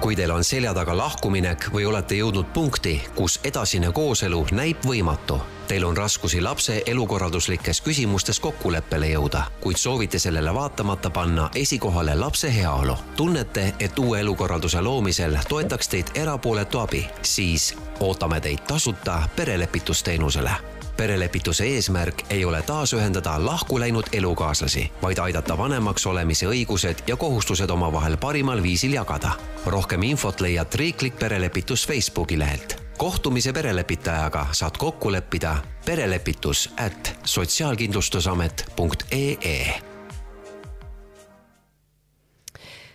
kui teil on selja taga lahkuminek või olete jõudnud punkti, kus edasine kooselu näib võimatu, teil on raskusi lapse elukorralduslikes küsimustes kokkuleppele jõuda, kuid soovite sellele vaatamata panna esikohale lapse heaolu. tunnete, et uue elukorralduse loomisel toetaks teid erapooletu abi, siis ootame teid tasuta perelepitusteenusele perelepituse eesmärk ei ole taasühendada lahku läinud elukaaslasi, vaid aidata vanemaks olemise õigused ja kohustused omavahel parimal viisil jagada. rohkem infot leiad Riiklik Perelepitus Facebooki lehelt. kohtumise perelepitajaga saad kokku leppida perelepitus at sotsiaalkindlustusamet.ee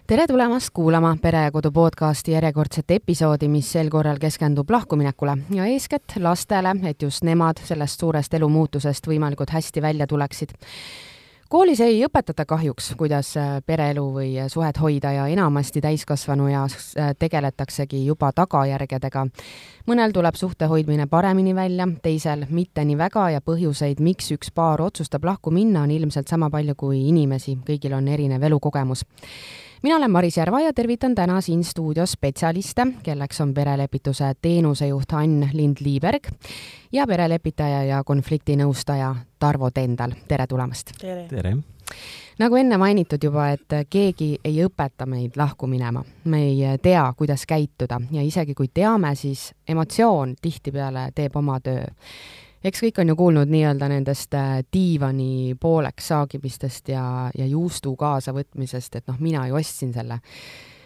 tere tulemast kuulama Pere ja Kodu podcasti järjekordset episoodi, mis sel korral keskendub lahkuminekule ja eeskätt lastele, et just nemad sellest suurest elumuutusest võimalikult hästi välja tuleksid. koolis ei õpetata kahjuks, kuidas äh, pereelu või suhet hoida ja enamasti täiskasvanu eas äh, tegeletaksegi juba tagajärgedega. mõnel tuleb suhte hoidmine paremini välja, teisel mitte nii väga ja põhjuseid, miks üks paar otsustab lahku minna, on ilmselt sama palju kui inimesi, kõigil on erinev elukogemus mina olen Maris Järva ja tervitan täna siin stuudios spetsialiste, kelleks on perelepituse teenusejuht Ann Lind-Liiberg ja perelepitaja ja konfliktinõustaja Tarvo Tendal. tere tulemast! tere, tere.! nagu enne mainitud juba, et keegi ei õpeta meid lahku minema, me ei tea, kuidas käituda ja isegi kui teame, siis emotsioon tihtipeale teeb oma töö eks kõik on ju kuulnud nii-öelda nendest äh, diivani pooleks saagimistest ja, ja juustu kaasavõtmisest, et noh, mina ju ostsin selle.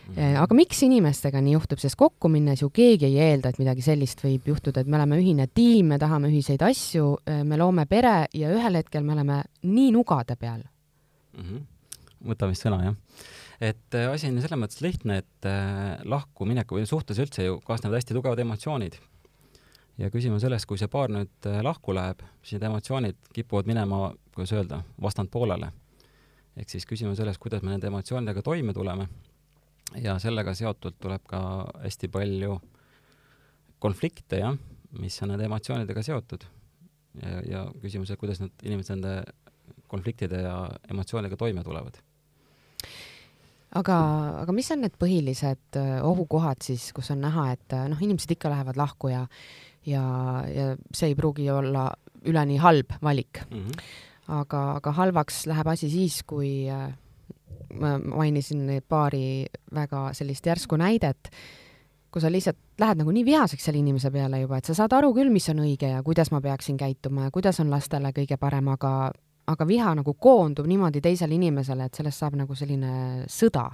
Mhm. aga miks inimestega nii juhtub, sest kokku minnes ju keegi ei eelda, et midagi sellist võib juhtuda, et me oleme ühine tiim, me tahame ühiseid asju, äh, me loome pere ja ühel hetkel me oleme nii nugade peal mm. -hmm. võtame vist sõna, jah et äh, asi on selles mõttes lihtne, et äh, lahkumineku või suhtes üldse ju kaasnevad hästi tugevad emotsioonid ja küsimus selles, kui see paar nüüd äh, lahku läheb, siis need emotsioonid kipuvad minema, kuidas öelda, vastandpoolele. ehk siis küsimus selles, kuidas me nende emotsioonidega toime tuleme ja sellega seotult tuleb ka hästi palju konflikte, jah, mis on nende emotsioonidega seotud. ja, ja küsimus, et kuidas need inimesed nende konfliktide ja emotsioonidega toime tulevad aga, aga mis on need põhilised äh, ohukohad siis, kus on näha, et äh, noh, inimesed ikka lähevad lahku ja ja, ja see ei pruugi olla üleni halb valik mm. -hmm. aga, aga halvaks läheb asi siis, kui äh, ma mainisin paari väga sellist järsku näidet, kui sa lihtsalt lähed nagu nii vihaseks selle inimese peale juba, et sa saad aru küll, mis on õige ja kuidas ma peaksin käituma ja kuidas on lastele kõige parem, aga aga viha nagu koondub niimoodi teisele inimesele, et sellest saab nagu selline sõda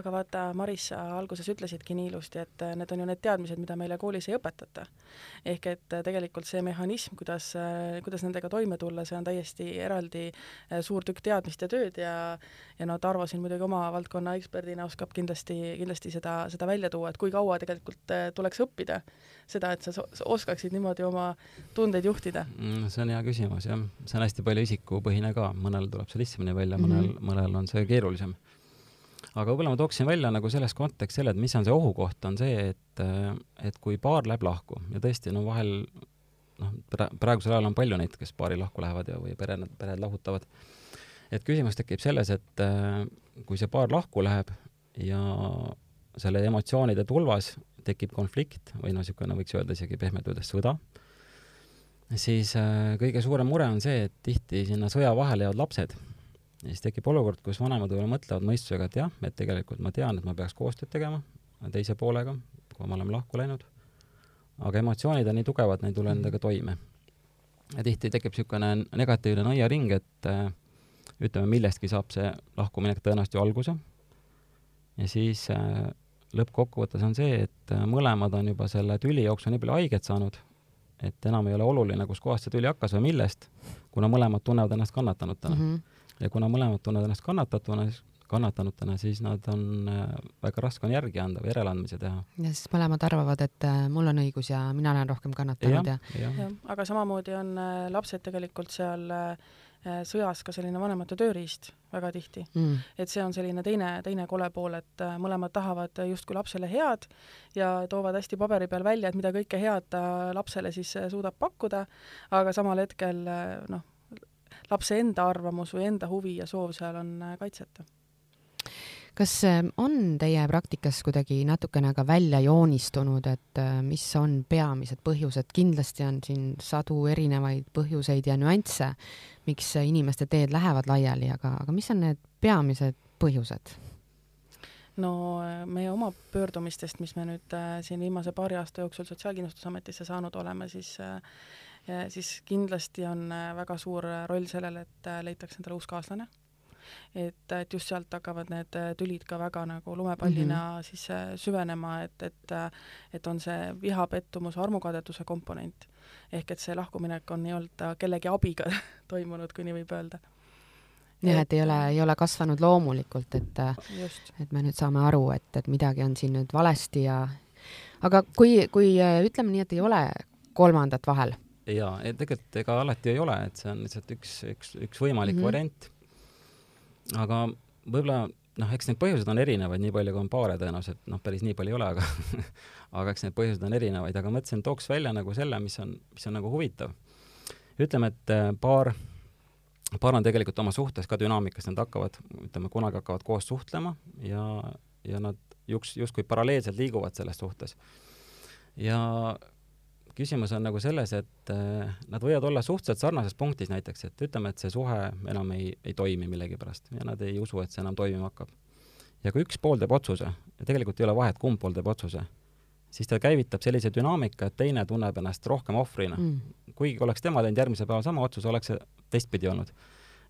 aga vaata, Maris, sa alguses ütlesidki nii ilusti, et äh, need on ju need teadmised, mida meile koolis ei õpetata. ehk et äh, tegelikult see mehhanism, kuidas, äh, kuidas nendega toime tulla, see on täiesti eraldi suur tükk teadmist ja tööd ja ja no Tarvo siin muidugi oma valdkonna eksperdina oskab kindlasti, kindlasti seda, seda välja tuua, et kui kaua tegelikult tuleks õppida seda, et sa oskaksid niimoodi oma tundeid juhtida mm,? see on hea küsimus, jah. see on hästi palju isikupõhine ka, mõnel tuleb see lihtsamini välja, mõnel mm, -hmm. mõnel on see keerulisem aga võib-olla ma tooksin välja nagu selles kontekstis selle, et mis on see ohukoht, on see, et, et kui paar läheb lahku ja tõesti, no vahel noh, praegusel ajal on palju neid, kes paari lahku lähevad ja, või pere, pered lahutavad. et küsimus tekib selles, et kui see paar lahku läheb ja selle emotsioonide tulvas tekib konflikt või noh, niisugune võiks öelda isegi pehmelt öeldes sõda, siis äh, kõige suurem mure on see, et tihti sinna sõja vahele jäävad lapsed ja siis tekib olukord, kus vanemad võib-olla mõtlevad mõistusega, et jah, et tegelikult ma tean, et ma peaks koostööd tegema teise poolega, kui me oleme lahku läinud, aga emotsioonid on nii tugevad, nad ei tule nendega toime. ja tihti tekib niisugune negatiivne nõiaring, et äh, ütleme, millestki saab see lahkuminek tõenäoliselt ju alguse ja siis äh, lõppkokkuvõttes on see, et äh, mõlemad on juba selle tüli jooksul nii palju haiget saanud, et enam ei ole oluline, kuskohast see tüli hakkas või millest, kuna mõlemad tunnevad ennast kannatanutena mm. -hmm ja kuna mõlemad tunnevad ennast kannatatuna, kannatanutena, siis nad on, äh, väga raske on järgi anda või järeleandmisi teha. ja siis mõlemad arvavad, et äh, mul on õigus ja mina olen rohkem kannatanud ja, ja. ja, aga samamoodi on äh, lapsed tegelikult seal sõjas ka selline vanemate tööriist väga tihti mm.. et see on selline teine, teine kole pool, et mõlemad tahavad justkui lapsele head ja toovad hästi paberi peal välja, et mida kõike head ta lapsele siis suudab pakkuda, aga samal hetkel noh, lapse enda arvamus või enda huvi ja soov seal on äh, kaitseta. kas äh, on teie praktikas kuidagi natukene ka välja joonistunud, et äh, mis on peamised põhjused, kindlasti on siin sadu erinevaid põhjuseid ja nüansse, miks inimeste teed lähevad laiali, aga, aga mis on need peamised põhjused? no äh, meie oma pöördumistest, mis me nüüd siin viimase paari aasta jooksul Sotsiaalkindlustusametisse saanud oleme, siis siis kindlasti on väga suur roll sellel, et leitakse endale uus kaaslane et, et just sealt hakkavad need äh, tülid ka väga nagu lumepallina mm -hmm. siis äh, süvenema, et, et äh, et on see viha, pettumus, armukadeduse komponent. ehk et see lahkuminek on nii-öelda kellegi abiga toimunud, kui nii võib öelda jah, et ei ole, ei ole kasvanud loomulikult, et, et me nüüd saame aru, et, et midagi on siin nüüd valesti ja aga kui, kui ütleme nii, et ei ole kolmandat vahel? Jaa, tegelikult ega alati ei ole, et see on lihtsalt üks, üks, üks võimalik mm -hmm. variant aga võib-olla noh, eks need põhjused on erinevaid, nii palju kui on paare tõenäoliselt, noh, päris nii palju ei ole, aga aga eks need põhjused on erinevaid, aga mõtlesin, tooks välja nagu selle, mis on, mis on nagu huvitav. ütleme, et äh, paar, paar on tegelikult oma suhtes ka dünaamikas, nad hakkavad, ütleme, kunagi hakkavad koos suhtlema ja, ja nad just, justkui paralleelselt liiguvad selles suhtes. ja küsimus on nagu selles, et äh, nad võivad olla suhteliselt sarnases punktis näiteks, et ütleme, et see suhe enam ei, ei toimi millegipärast ja nad ei usu, et see enam toimima hakkab. ja kui üks pool teeb otsuse ja tegelikult ei ole vahet, kumb pool teeb otsuse, siis ta käivitab sellise dünaamika, et teine tunneb ennast rohkem ohvrina mm.. kuigi oleks tema teinud järgmisel päeval sama otsuse, oleks see teistpidi olnud.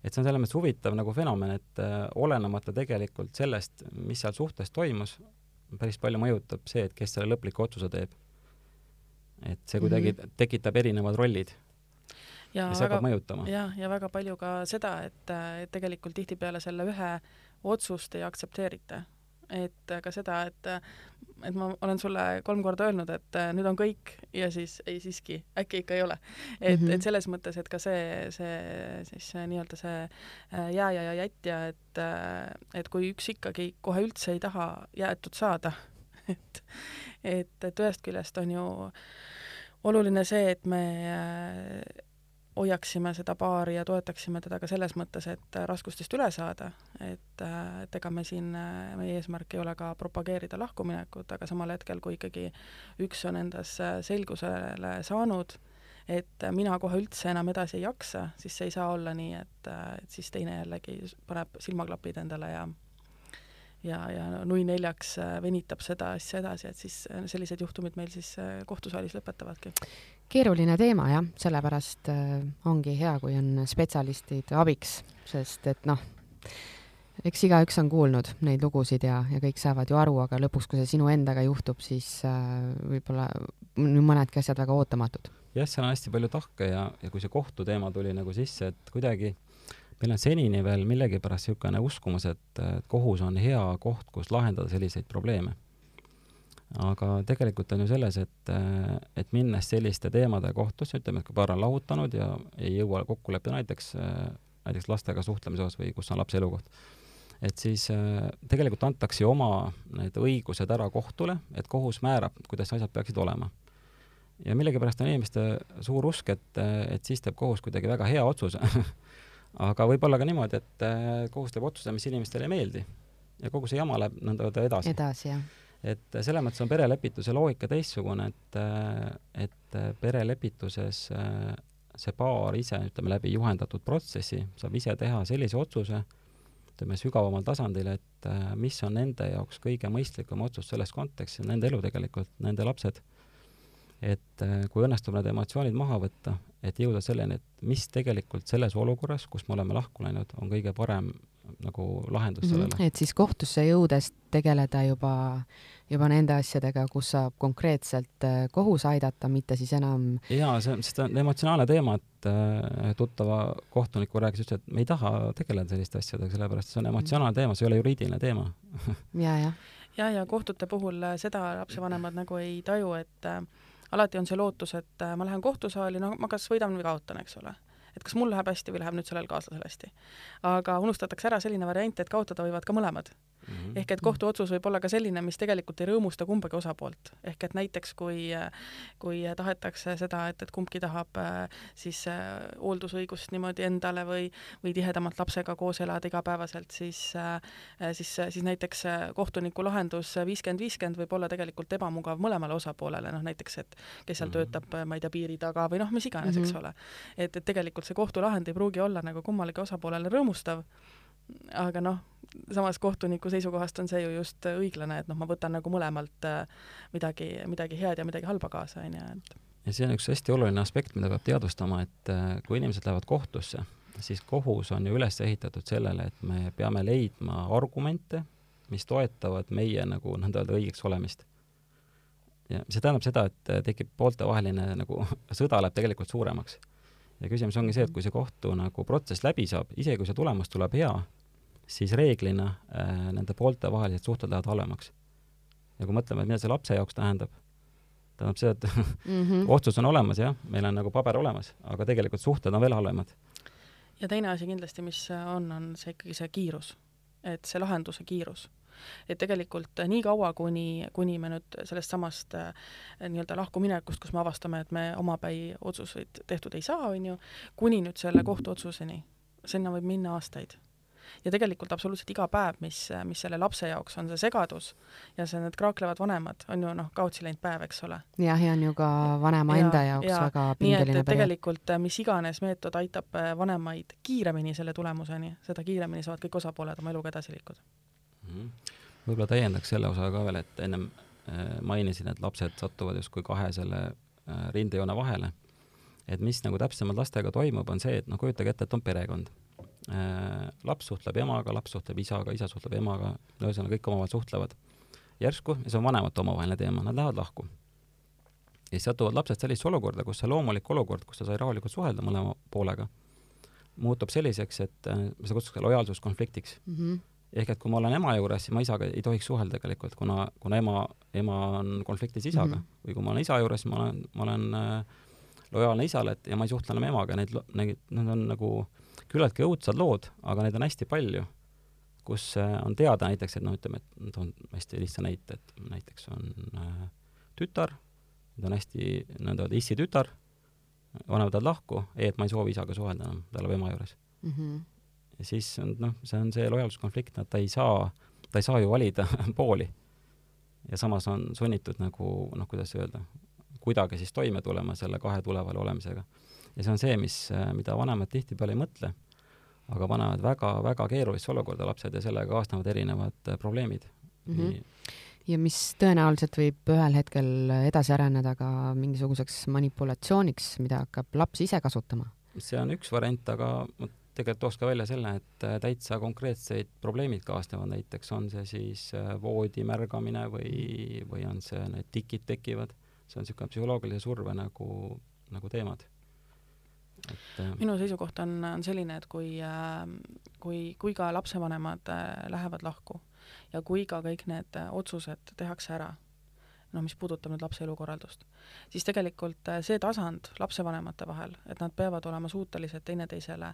et see on selles mõttes huvitav nagu fenomen, et äh, olenemata tegelikult sellest, mis seal suhtes toimus, päris palju mõjutab see, et kes selle lõpliku otsuse teeb et see kuidagi mm -hmm. tekitab erinevad rollid ja, ja see hakkab mõjutama. jah, ja väga palju ka seda, et, et tegelikult tihtipeale selle ühe otsust ei aktsepteerita. et ka seda, et, et ma olen sulle kolm korda öelnud, et nüüd on kõik ja siis ei siiski, äkki ikka ei ole. et mm, -hmm. et selles mõttes, et ka see, see siis nii-öelda see jääja ja jätja, et, et kui üks ikkagi kohe üldse ei taha jäetud saada, et, et, et ühest küljest on ju oluline see, et me äh, hoiaksime seda paari ja toetaksime teda ka selles mõttes, et äh, raskustest üle saada, et, äh, et ega me siin, meie eesmärk ei ole ka propageerida lahkuminekut, aga samal hetkel, kui ikkagi üks on endas selgusele saanud, et mina kohe üldse enam edasi ei jaksa, siis see ei saa olla nii, et siis teine jällegi paneb silmaklapid endale ja ja, ja nui neljaks äh, venitab seda asja edasi, et siis äh, sellised juhtumid meil siis äh, kohtusaalis lõpetavadki. keeruline teema jah, sellepärast ongi hea, kui on spetsialistid abiks, sest et noh, eks igaüks on kuulnud neid lugusid ja, ja kõik saavad ju aru, aga lõpuks, kui see sinu endaga juhtub, siis äh, võib-olla mõnedki asjad väga ootamatud. jah, seal on hästi palju tahke ja, ja kui see kohtuteema tuli nagu sisse, et kuidagi meil on senini veel millegipärast niisugune uskumus, et kohus on hea koht, kus lahendada selliseid probleeme. aga tegelikult on ju selles, et, et minnes selliste teemade kohtusse, ütleme, et kui paar on lahutanud ja ei jõua kokkuleppele näiteks, näiteks lastega suhtlemise osas või kus on lapse elukoht, et siis tegelikult antakse ju oma need õigused ära kohtule, et kohus määrab, kuidas asjad peaksid olema ja millegipärast on inimeste suur usk, et, et siis teeb kohus kuidagi väga hea otsuse aga võib olla ka niimoodi, et äh, kohus teeb otsuse, mis inimestele ei meeldi ja kogu see jama läheb nõnda öelda edasi. edasi, jah. et selles mõttes on perelepituse loogika teistsugune, et, äh, et äh, perelepituses see paar ise, ütleme läbi juhendatud protsessi, saab ise teha sellise otsuse, ütleme sügavamal tasandil, et mis on nende jaoks kõige mõistlikum otsus selles kontekstis, nende elu tegelikult, nende lapsed et kui õnnestub need emotsioonid maha võtta, et jõuda selleni, et mis tegelikult selles olukorras, kus me oleme lahku läinud, on kõige parem nagu lahendus sellele mm. -hmm. et siis kohtusse jõudes tegeleda juba, juba nende asjadega, kus saab konkreetselt äh, kohus aidata, mitte siis enam jaa, see, sest on emotsionaalne teema, et äh, tuttava kohtunikuga rääkis, ütles, et me ei taha tegeleda selliste asjadega, sellepärast see on emotsionaalne teema, see ei ole juriidiline teema ja, jah. ja, ja kohtute puhul äh, seda lapsevanemad nagu ei taju, et äh, alati on see lootus, et äh, ma lähen kohtusaali, no ma kas võidan või kaotan, eks ole. et kas mul läheb hästi või läheb nüüd sellel kaaslasel hästi. aga unustatakse ära selline variant, et kaotada võivad ka mõlemad mm. -hmm. ehk et kohtuotsus võib olla ka selline, mis tegelikult ei rõõmusta kumbagi osapoolt. ehk et näiteks kui, kui tahetakse seda, et, et kumbki tahab siis hooldusõigust niimoodi endale või, või tihedamalt lapsega koos elada igapäevaselt, siis, siis, siis näiteks kohtuniku lahendus viiskümmend, viiskümmend võib olla tegelikult ebamugav mõlemale osapoolele, noh näiteks, et kes seal mm -hmm. töötab, ma ei tea, piiri taga või noh, mis iganes mm, -hmm. eks ole. et, et tegelikult see kohtulahend ei pruugi olla nagu kummalegi osapoolele rõõmustav aga noh, samas kohtuniku seisukohast on see ju just õiglane, et noh, ma võtan nagu mõlemalt äh, midagi, midagi head ja midagi halba kaasa, on ju, et ja see on üks hästi oluline aspekt, mida peab teadvustama, et äh, kui inimesed lähevad kohtusse, siis kohus on ju üles ehitatud sellele, et me peame leidma argumente, mis toetavad meie nagu nõnda öelda õigeks olemist. ja see tähendab seda, et äh, tekib pooltevaheline nagu sõda läheb tegelikult suuremaks. Ja küsimus ongi see, et kui see kohtu nagu protsess läbi saab, isegi kui see tulemus tuleb hea, siis reeglina äh, nende poolte vahelised suhted lähevad halvemaks. ja kui mõtleme, et mida see lapse jaoks tähendab, tähendab seda, et mm -hmm. otsus on olemas, jah, meil on nagu paber olemas, aga tegelikult suhted on veel halvemad. ja teine asi kindlasti, mis on, on see ikkagi see kiirus, et see lahenduse kiirus et tegelikult nii kaua, kuni, kuni me nüüd sellest samast äh, nii-öelda lahkuminekust, kus me avastame, et me omapäi otsuseid tehtud ei saa, on ju, kuni nüüd selle kohtuotsuseni, sinna võib minna aastaid ja tegelikult absoluutselt iga päev, mis, mis selle lapse jaoks on see segadus ja see, need kraaklevad vanemad on ju noh, kaotsi läinud päev, eks ole. jah, ja on ju ka vanema ja, enda jaoks ja, väga pingeline periood. tegelikult äh, mis iganes meetod aitab vanemaid kiiremini selle tulemuseni, seda kiiremini saavad kõik osapooled oma eluga edasi liikuda -hmm.. võib-olla täiendaks selle osa ka veel, et ennem äh, mainisin, et lapsed satuvad justkui kahe selle rindejoone vahele. et mis nagu täpsemalt lastega toimub, on see, et noh, kujutage ette, et on perekond Äh, laps suhtleb emaga, laps suhtleb isaga, isa suhtleb emaga, ühesõnaga kõik omavahel suhtlevad. järsku, see on vanemate omavaheline teema, nad lähevad lahku. ja siis satuvad lapsed sellisesse olukorda, kus see loomulik olukord, kus ta sai rahulikult suhelda mõlema poolega, muutub selliseks, et äh, seda kutsutakse lojaalsuskonfliktiks mm. -hmm. Ehk et kui ma olen ema juures, siis ma isaga ei tohiks suhelda tegelikult, kuna, kuna ema, ema on konfliktis isaga mm. -hmm. või kui ma olen isa juures, ma olen, ma olen äh, lojaalne isale, et ja ma ei suhtle enam emaga, neid, neid, need on nagu küllaltki õudsad lood, aga neid on hästi palju, kus äh, on teada näiteks, et noh, ütleme, et toon hästi lihtsa näite, et näiteks on äh, tütar, ta on hästi nõnda öelda issi tütar, vanemad lähevad lahku, ei, et ma ei soovi isaga suhelda enam, ta elab ema juures mm. -hmm. Ja siis on noh, see on see lojaalsuskonflikt, et ta ei saa, ta ei saa ju valida pooli. ja samas on sunnitud nagu noh, kuidas öelda, kuidagi siis toime tulema selle kahe tuleval olemisega. ja see on see, mis, mida vanemad tihtipeale ei mõtle aga panevad väga-väga keerulisse olukorda lapsed ja sellega kaasnevad erinevad äh, probleemid mm. -hmm. ja mis tõenäoliselt võib ühel hetkel edasi areneda ka mingisuguseks manipulatsiooniks, mida hakkab laps ise kasutama? see on üks variant, aga ma tegelikult tooks ka välja selle, et äh, täitsa konkreetseid probleemid kaasnevad, näiteks on see siis äh, voodi märgamine või, või on see, need tikid tekivad, see on niisugune psühholoogilise surve nagu, nagu teemad. Et äh, minu seisukoht on, on selline, et kui, äh, kui, kui ka lapsevanemad äh, lähevad lahku ja kui ka kõik need otsused tehakse ära, noh, mis puudutab nüüd lapse elukorraldust, siis tegelikult see tasand lapsevanemate vahel, et nad peavad olema suutelised teineteisele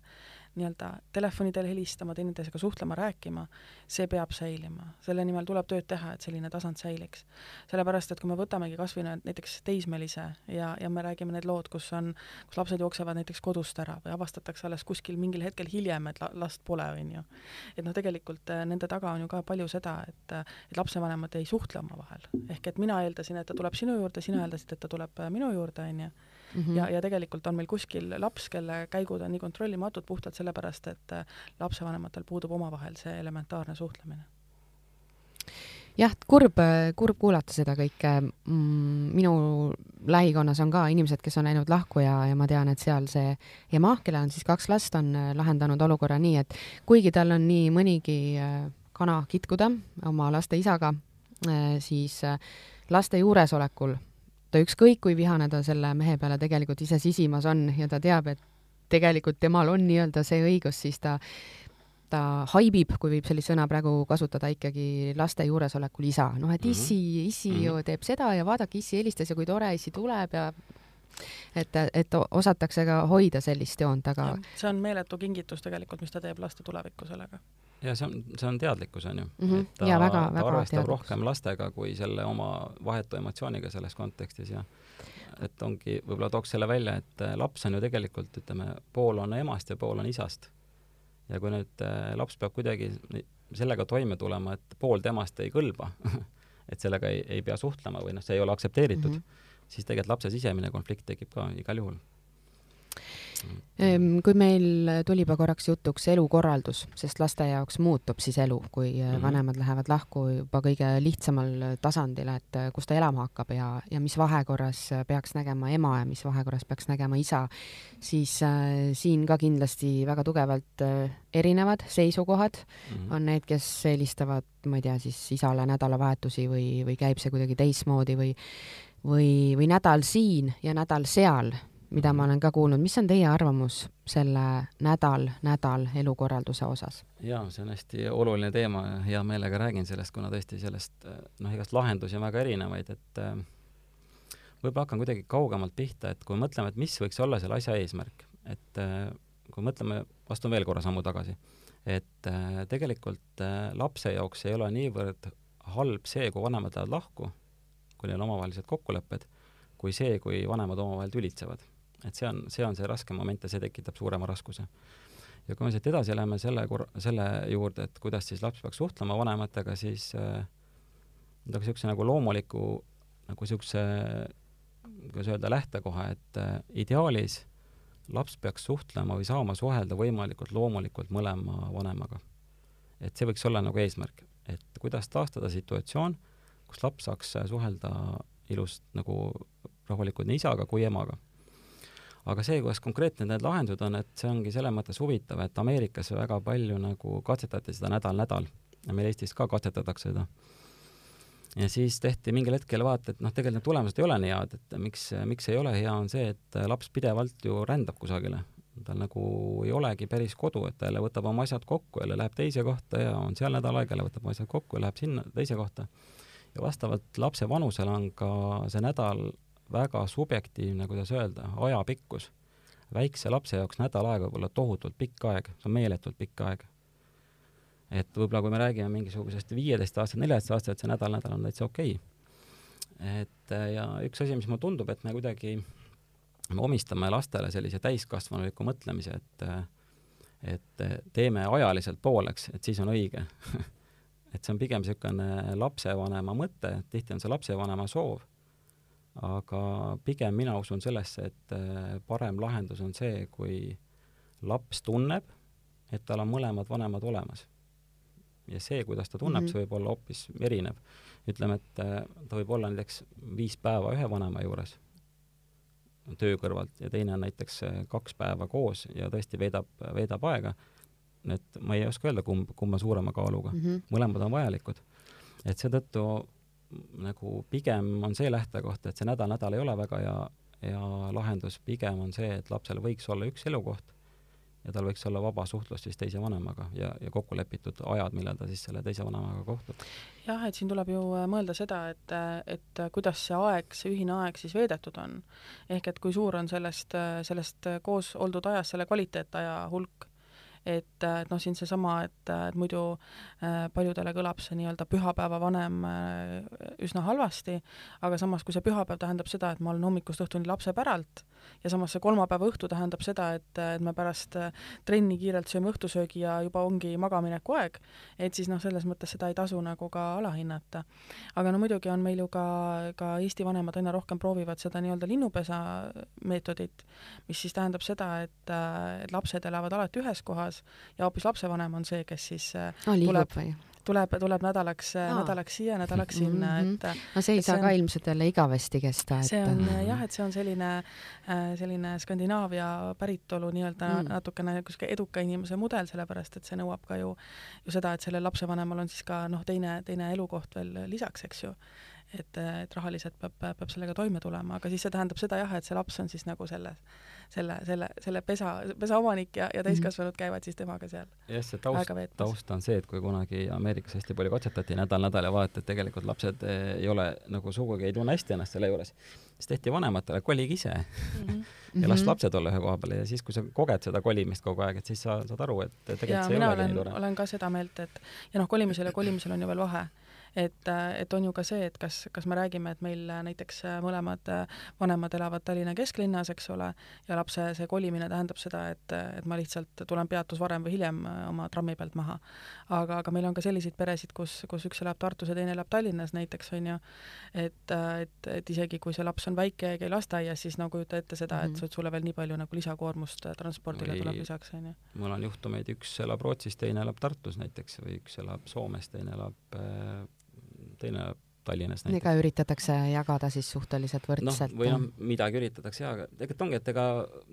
nii-öelda telefonidel helistama, teineteisega suhtlema, rääkima, see peab säilima. selle nimel tuleb tööd teha, et selline tasand säiliks. sellepärast, et kui me võtamegi kas või näiteks teismelise ja, ja me räägime need lood, kus on, kus lapsed jooksevad näiteks kodust ära või avastatakse alles kuskil mingil hetkel hiljem, et la, last pole, on ju. et noh, tegelikult äh, nende taga on ju ka palju seda, et, äh, et lapsevanemad ei suhtle omavahel. ehk et mina eeldasin, et ta tuleb sinu juurde, sina eeldasid, et ta tuleb äh, minu juurde, on ju mm. -hmm. ja, ja tegelikult on meil kuskil laps, kelle käigud on nii kontrollimatud puhtalt sellepärast, et äh, lapsevanematel puudub omavahel see elementaarne suhtlemine jah, kurb, kurb kuulata seda kõike mm,. minu lähikonnas on ka inimesed, kes on läinud lahku ja, ja ma tean, et seal see ema, kellel on siis kaks last, on äh, lahendanud olukorra nii, et kuigi tal on nii mõnigi äh, kana kitkuda oma laste isaga, siis laste juuresolekul ta ükskõik kui vihane ta selle mehe peale tegelikult ise sisimas on ja ta teab, et tegelikult temal on nii-öelda see õigus, siis ta ta haibib, kui võib sellist sõna praegu kasutada, ikkagi laste juuresolekul isa. noh, et issi, mhm. issi mm -hmm. ju teeb seda ja vaadake, issi helistas ja kui tore issi tuleb ja et, et osatakse ka hoida sellist joont, aga see on meeletu kingitus tegelikult, mis ta teeb laste tulevikku sellega ja see on, see on teadlikkus, on ju mm. -hmm. ta, ja väga, ta väga arvestab teadlikkus. rohkem lastega kui selle oma vahetu emotsiooniga selles kontekstis ja et ongi, võib-olla tooks selle välja, et äh, laps on ju tegelikult, ütleme, pool on emast ja pool on isast. ja kui nüüd äh, laps peab kuidagi sellega toime tulema, et pool temast ei kõlba et sellega ei, ei pea suhtlema või noh, see ei ole aktsepteeritud mm, -hmm. siis tegelikult lapse sisemine konflikt tekib ka igal juhul kui meil tuli juba korraks jutuks elukorraldus, sest laste jaoks muutub siis elu, kui mm -hmm. vanemad lähevad lahku juba kõige lihtsamal tasandil, et äh, kus ta elama hakkab ja, ja mis vahekorras peaks nägema ema ja mis vahekorras peaks nägema isa, siis äh, siin ka kindlasti väga tugevalt äh, erinevad seisukohad mm -hmm. on need, kes eelistavad, ma ei tea, siis isale nädalavahetusi või, või käib see kuidagi teistmoodi või või, või nädal siin ja nädal seal mida ma olen ka kuulnud, mis on teie arvamus selle nädal, nädal elukorralduse osas? jaa, see on hästi oluline teema ja hea meelega räägin sellest, kuna tõesti sellest noh, igast lahendusi on väga erinevaid, et äh, võib-olla hakkan kuidagi kaugemalt pihta, et kui mõtleme, et mis võiks olla selle asja eesmärk, et äh, kui mõtleme, astun veel korra sammu tagasi, et äh, tegelikult lapse jaoks ei ole niivõrd halb see, kui vanemad lähevad lahku, kui neil on omavahelised kokkulepped, kui see, kui vanemad omavahel tülitsevad et see on, see on see raske moment ja see tekitab suurema raskuse. ja kui me siit edasi läheme selle kor-, selle juurde, et kuidas siis laps peaks suhtlema vanematega, siis äh, nagu niisuguse nagu loomuliku nagu niisuguse, kuidas öelda, lähtekoha, et äh, ideaalis laps peaks suhtlema või saama suhelda võimalikult loomulikult mõlema vanemaga. et see võiks olla nagu eesmärk, et kuidas taastada situatsioon, kus laps saaks suhelda ilust nagu rahulikult nii isaga kui emaga aga see, kuidas konkreetne need lahendused on, et see ongi selles mõttes huvitav, et Ameerikas väga palju nagu katsetati seda nädal-nädal ja meil Eestis ka katsetatakse seda. ja siis tehti mingil hetkel vaata, et noh, tegelikult need tulemused ei ole nii head, et miks, miks ei ole hea, on see, et laps pidevalt ju rändab kusagile. tal nagu ei olegi päris kodu, et ta jälle võtab oma asjad kokku, jälle läheb teise kohta ja on seal nädal aega, jälle võtab oma asjad kokku ja läheb sinna teise kohta. ja vastavalt lapse vanusele on ka see nädal väga subjektiivne, kuidas öelda, ajapikkus. väikse lapse jaoks nädal aega võib olla tohutult pikk aeg, see on meeletult pikk aeg. et võib-olla kui me räägime mingisugusest viieteist aastat, neljateist aastat, see nädal-nädal on täitsa okei okay.. et ja üks asi, mis mulle tundub, et me kuidagi, me omistame lastele sellise täiskasvanuliku mõtlemise, et et teeme ajaliselt pooleks, et siis on õige et see on pigem niisugune lapsevanema mõte, tihti on see lapsevanema soov aga pigem mina usun sellesse, et äh, parem lahendus on see, kui laps tunneb, et tal on mõlemad vanemad olemas. ja see, kuidas ta tunneb mm, -hmm. see võib olla hoopis erinev. ütleme, et äh, ta võib olla näiteks viis päeva ühe vanema juures töö kõrvalt ja teine on näiteks äh, kaks päeva koos ja tõesti veedab, veedab aega, et ma ei oska öelda, kumb, kumb on suurema kaaluga mm. -hmm. mõlemad on vajalikud. et seetõttu nagu pigem on see lähtekoht, et see nädal-nädal ei ole väga hea, ja lahendus pigem on see, et lapsel võiks olla üks elukoht ja tal võiks olla vaba suhtlus siis teise vanemaga ja, ja kokku lepitud ajad, millal ta siis selle teise vanemaga kohtub. jah, et siin tuleb ju äh, mõelda seda, et, äh, et kuidas see aeg, see ühine aeg siis veedetud on. ehk et kui suur on sellest, äh, sellest koos oldud ajast selle kvaliteetaja hulk et, et noh, siin seesama, et, et muidu äh, paljudele kõlab see nii-öelda pühapäeva vanem äh, üsna halvasti, aga samas, kui see pühapäev tähendab seda, et ma olen hommikust õhtuni lapse päralt ja samas see kolmapäeva õhtu tähendab seda, et, et me pärast äh, trenni kiirelt sööme õhtusöögi ja juba ongi magamineku aeg, et siis noh, selles mõttes seda ei tasu nagu ka alahinnata. aga no muidugi on meil ju ka, ka Eesti vanemad aina rohkem proovivad seda nii-öelda linnupesa meetodit, mis siis tähendab seda, et, et lapsed elavad alati ühes kohas ja hoopis lapsevanem on see, kes siis oh, tuleb või? Tuleb, tuleb nädalaks nädalaks siia, nädalaks sinna mm, -hmm. et no see ei saa on, ka ilmselt jälle igavesti kesta, et see on jah, et see on selline, äh, selline Skandinaavia päritolu nii-öelda mm. natukene niisuguse eduka inimese mudel, sellepärast et see nõuab ka ju, ju seda, et sellel lapsevanemal on siis ka noh, teine, teine elukoht veel lisaks, eks ju et, et rahaliselt peab, peab sellega toime tulema, aga siis see tähendab seda jah, et see laps on siis nagu selles, selle, selle, selle pesa, pesa omanik ja, ja täiskasvanud käivad siis temaga seal jah, see taust, taust on see, et kui kunagi Ameerikas hästi palju katsetati nädal-nädal ja vaadati, et tegelikult lapsed eh, ei ole nagu sugugi ei tunne hästi ennast selle juures, siis tehti vanematele, kolige ise mm. -hmm ja las mhm. lapsed olla ühe koha peal ja siis, kui sa koged seda kolimist kogu aeg, et siis sa saad aru, et tegelikult ja, see ei olegi nii tore. olen ka seda meelt, et ja noh, kolimisel ja kolimisel on ju veel vahe et, et on ju ka see, et kas, kas me räägime, et meil näiteks mõlemad vanemad elavad Tallinna kesklinnas, eks ole, ja lapse see kolimine tähendab seda, et, et ma lihtsalt tulen peatus varem või hiljem oma trammi pealt maha. aga, aga meil on ka selliseid peresid, kus, kus üks elab Tartus ja teine elab Tallinnas näiteks, on ju, et, et, et isegi kui see laps on väike ja käi lasteaias, siis no kujuta ette seda et sulle veel nii palju nagu lisakoormust transpordile või... tuleb lisaks, on ju. mul on juhtumeid, üks elab Rootsis, teine elab Tartus näiteks või üks elab Soomes, teine elab äh, teine Tallinnas näiteks. ega üritatakse jagada siis suhteliselt võrdselt no,? või noh, midagi üritatakse jagada, tegelikult ongi, et ega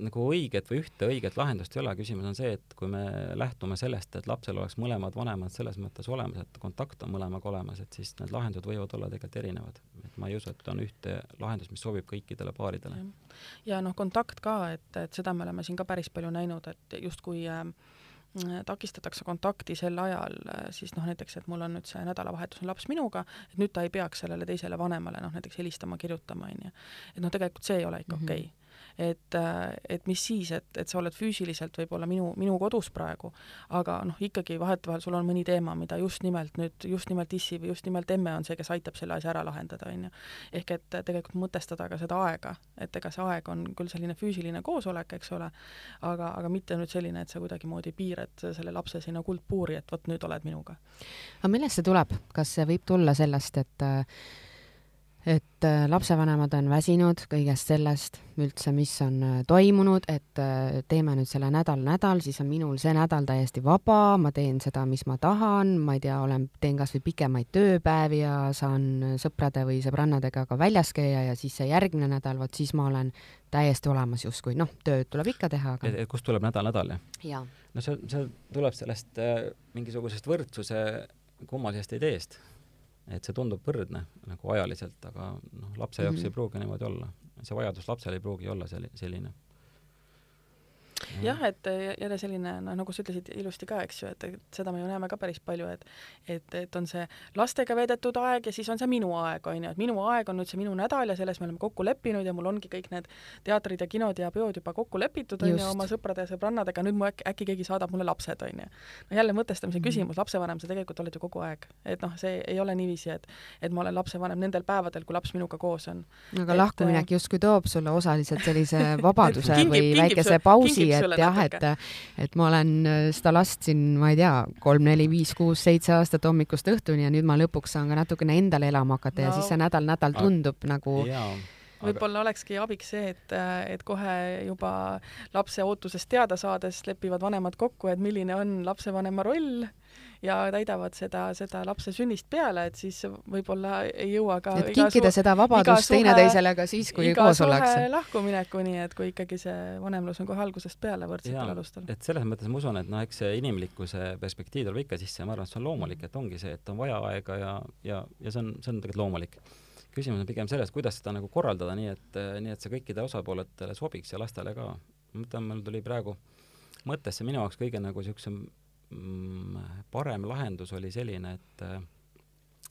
nagu õiget või ühte õiget lahendust ei ole, küsimus on see, et kui me lähtume sellest, et lapsel oleks mõlemad vanemad selles mõttes olemas, et kontakt on mõlemaga olemas, et siis need lahendused võivad olla tegelikult erinevad. et ma ei usu, et on ühte lahendust, mis sobib kõikidele paaridele. ja noh, kontakt ka, et, et seda me oleme siin ka päris palju näinud, et justkui äh, takistatakse kontakti sel ajal, siis noh, näiteks, et mul on nüüd see nädalavahetus on laps minuga, et nüüd ta ei peaks sellele teisele vanemale noh, näiteks helistama, kirjutama, on ju. et noh, tegelikult see ei ole ikka mm -hmm. okei okay et, et mis siis, et, et sa oled füüsiliselt võib-olla minu, minu kodus praegu, aga noh, ikkagi vahetevahel sul on mõni teema, mida just nimelt nüüd, just nimelt issi või just nimelt emme on see, kes aitab selle asja ära lahendada, on ju. ehk et tegelikult mõtestada ka seda aega, et ega see aeg on küll selline füüsiline koosolek, eks ole, aga, aga mitte nüüd selline, et sa kuidagimoodi piirad selle lapse sinna kuldpuuri, et vot nüüd oled minuga. aga millest see tuleb, kas see võib tulla sellest, et et äh, lapsevanemad on väsinud kõigest sellest üldse, mis on äh, toimunud, et äh, teeme nüüd selle nädal nädal, siis on minul see nädal täiesti vaba, ma teen seda, mis ma tahan, ma ei tea, olen, teen kasvõi pikemaid tööpäevi ja saan sõprade või sõbrannadega ka väljas käia ja siis see järgmine nädal, vot siis ma olen täiesti olemas justkui, noh, tööd tuleb ikka teha, aga. et kust tuleb nädal-nädal, jah? no see, see tuleb sellest äh, mingisugusest võrdsuse kummalisest ideest et see tundub võrdne nagu ajaliselt, aga noh, lapse jaoks mm -hmm. ei pruugi niimoodi olla. see vajadus lapsel ei pruugi olla selli-, selline jah, et jälle selline, noh, nagu sa ütlesid ilusti ka, eks ju, et, et seda me ju näeme ka päris palju, et et, et on see lastega veedetud aeg ja siis on see minu aeg, on ju, et minu aeg on nüüd see minu nädal ja selles me oleme kokku leppinud ja mul ongi kõik need teatrid ja kinod ja peod juba kokku lepitud, on ju, oma sõprade ja sõbrannadega, nüüd mu äkki, äkki keegi saadab mulle lapsed, on ju. no jälle mõtestamise mm -hmm. küsimus, lapsevanem sa tegelikult oled ju kogu aeg. et noh, see ei ole niiviisi, et et ma olen lapsevanem nendel päevadel, kui laps minuga koos on. aga et, lahkuminek justkui toob sulle osaliselt sellise vabaduse kingib, või kingib väikese pausi, et jah, et, et ma olen äh, seda last siin, ma ei tea, kolm, neli, viis, kuus, seitse aastat hommikust õhtuni ja nüüd ma lõpuks saan ka natukene endale elama hakata no. ja siis see nädal-nädal tundub aga... nagu võib-olla olekski abiks see, et, et kohe juba lapse ootusest teada saades lepivad vanemad kokku, et milline on lapsevanema roll ja täidavad seda, seda lapse sünnist peale, et siis võib-olla ei jõua ka et kinkida seda vabadust teineteisele ka siis, kui koos ollakse. lahkuminekuni, et kui ikkagi see vanemlus on kohe algusest peale võrdsetel alustel. et selles mõttes ma usun, et noh, eks see inimlikkuse perspektiiv tuleb ikka sisse ja ma arvan, et see on loomulik, et ongi see, et on vaja aega ja, ja, ja see on, see on tegelikult loomulik küsimus on pigem selles, kuidas seda nagu korraldada nii, et, nii et see kõikidele osapooletele sobiks ja lastele ka. ma mõtlen, mul tuli praegu mõttesse minu jaoks kõige nagu niisugusem parem lahendus oli selline, et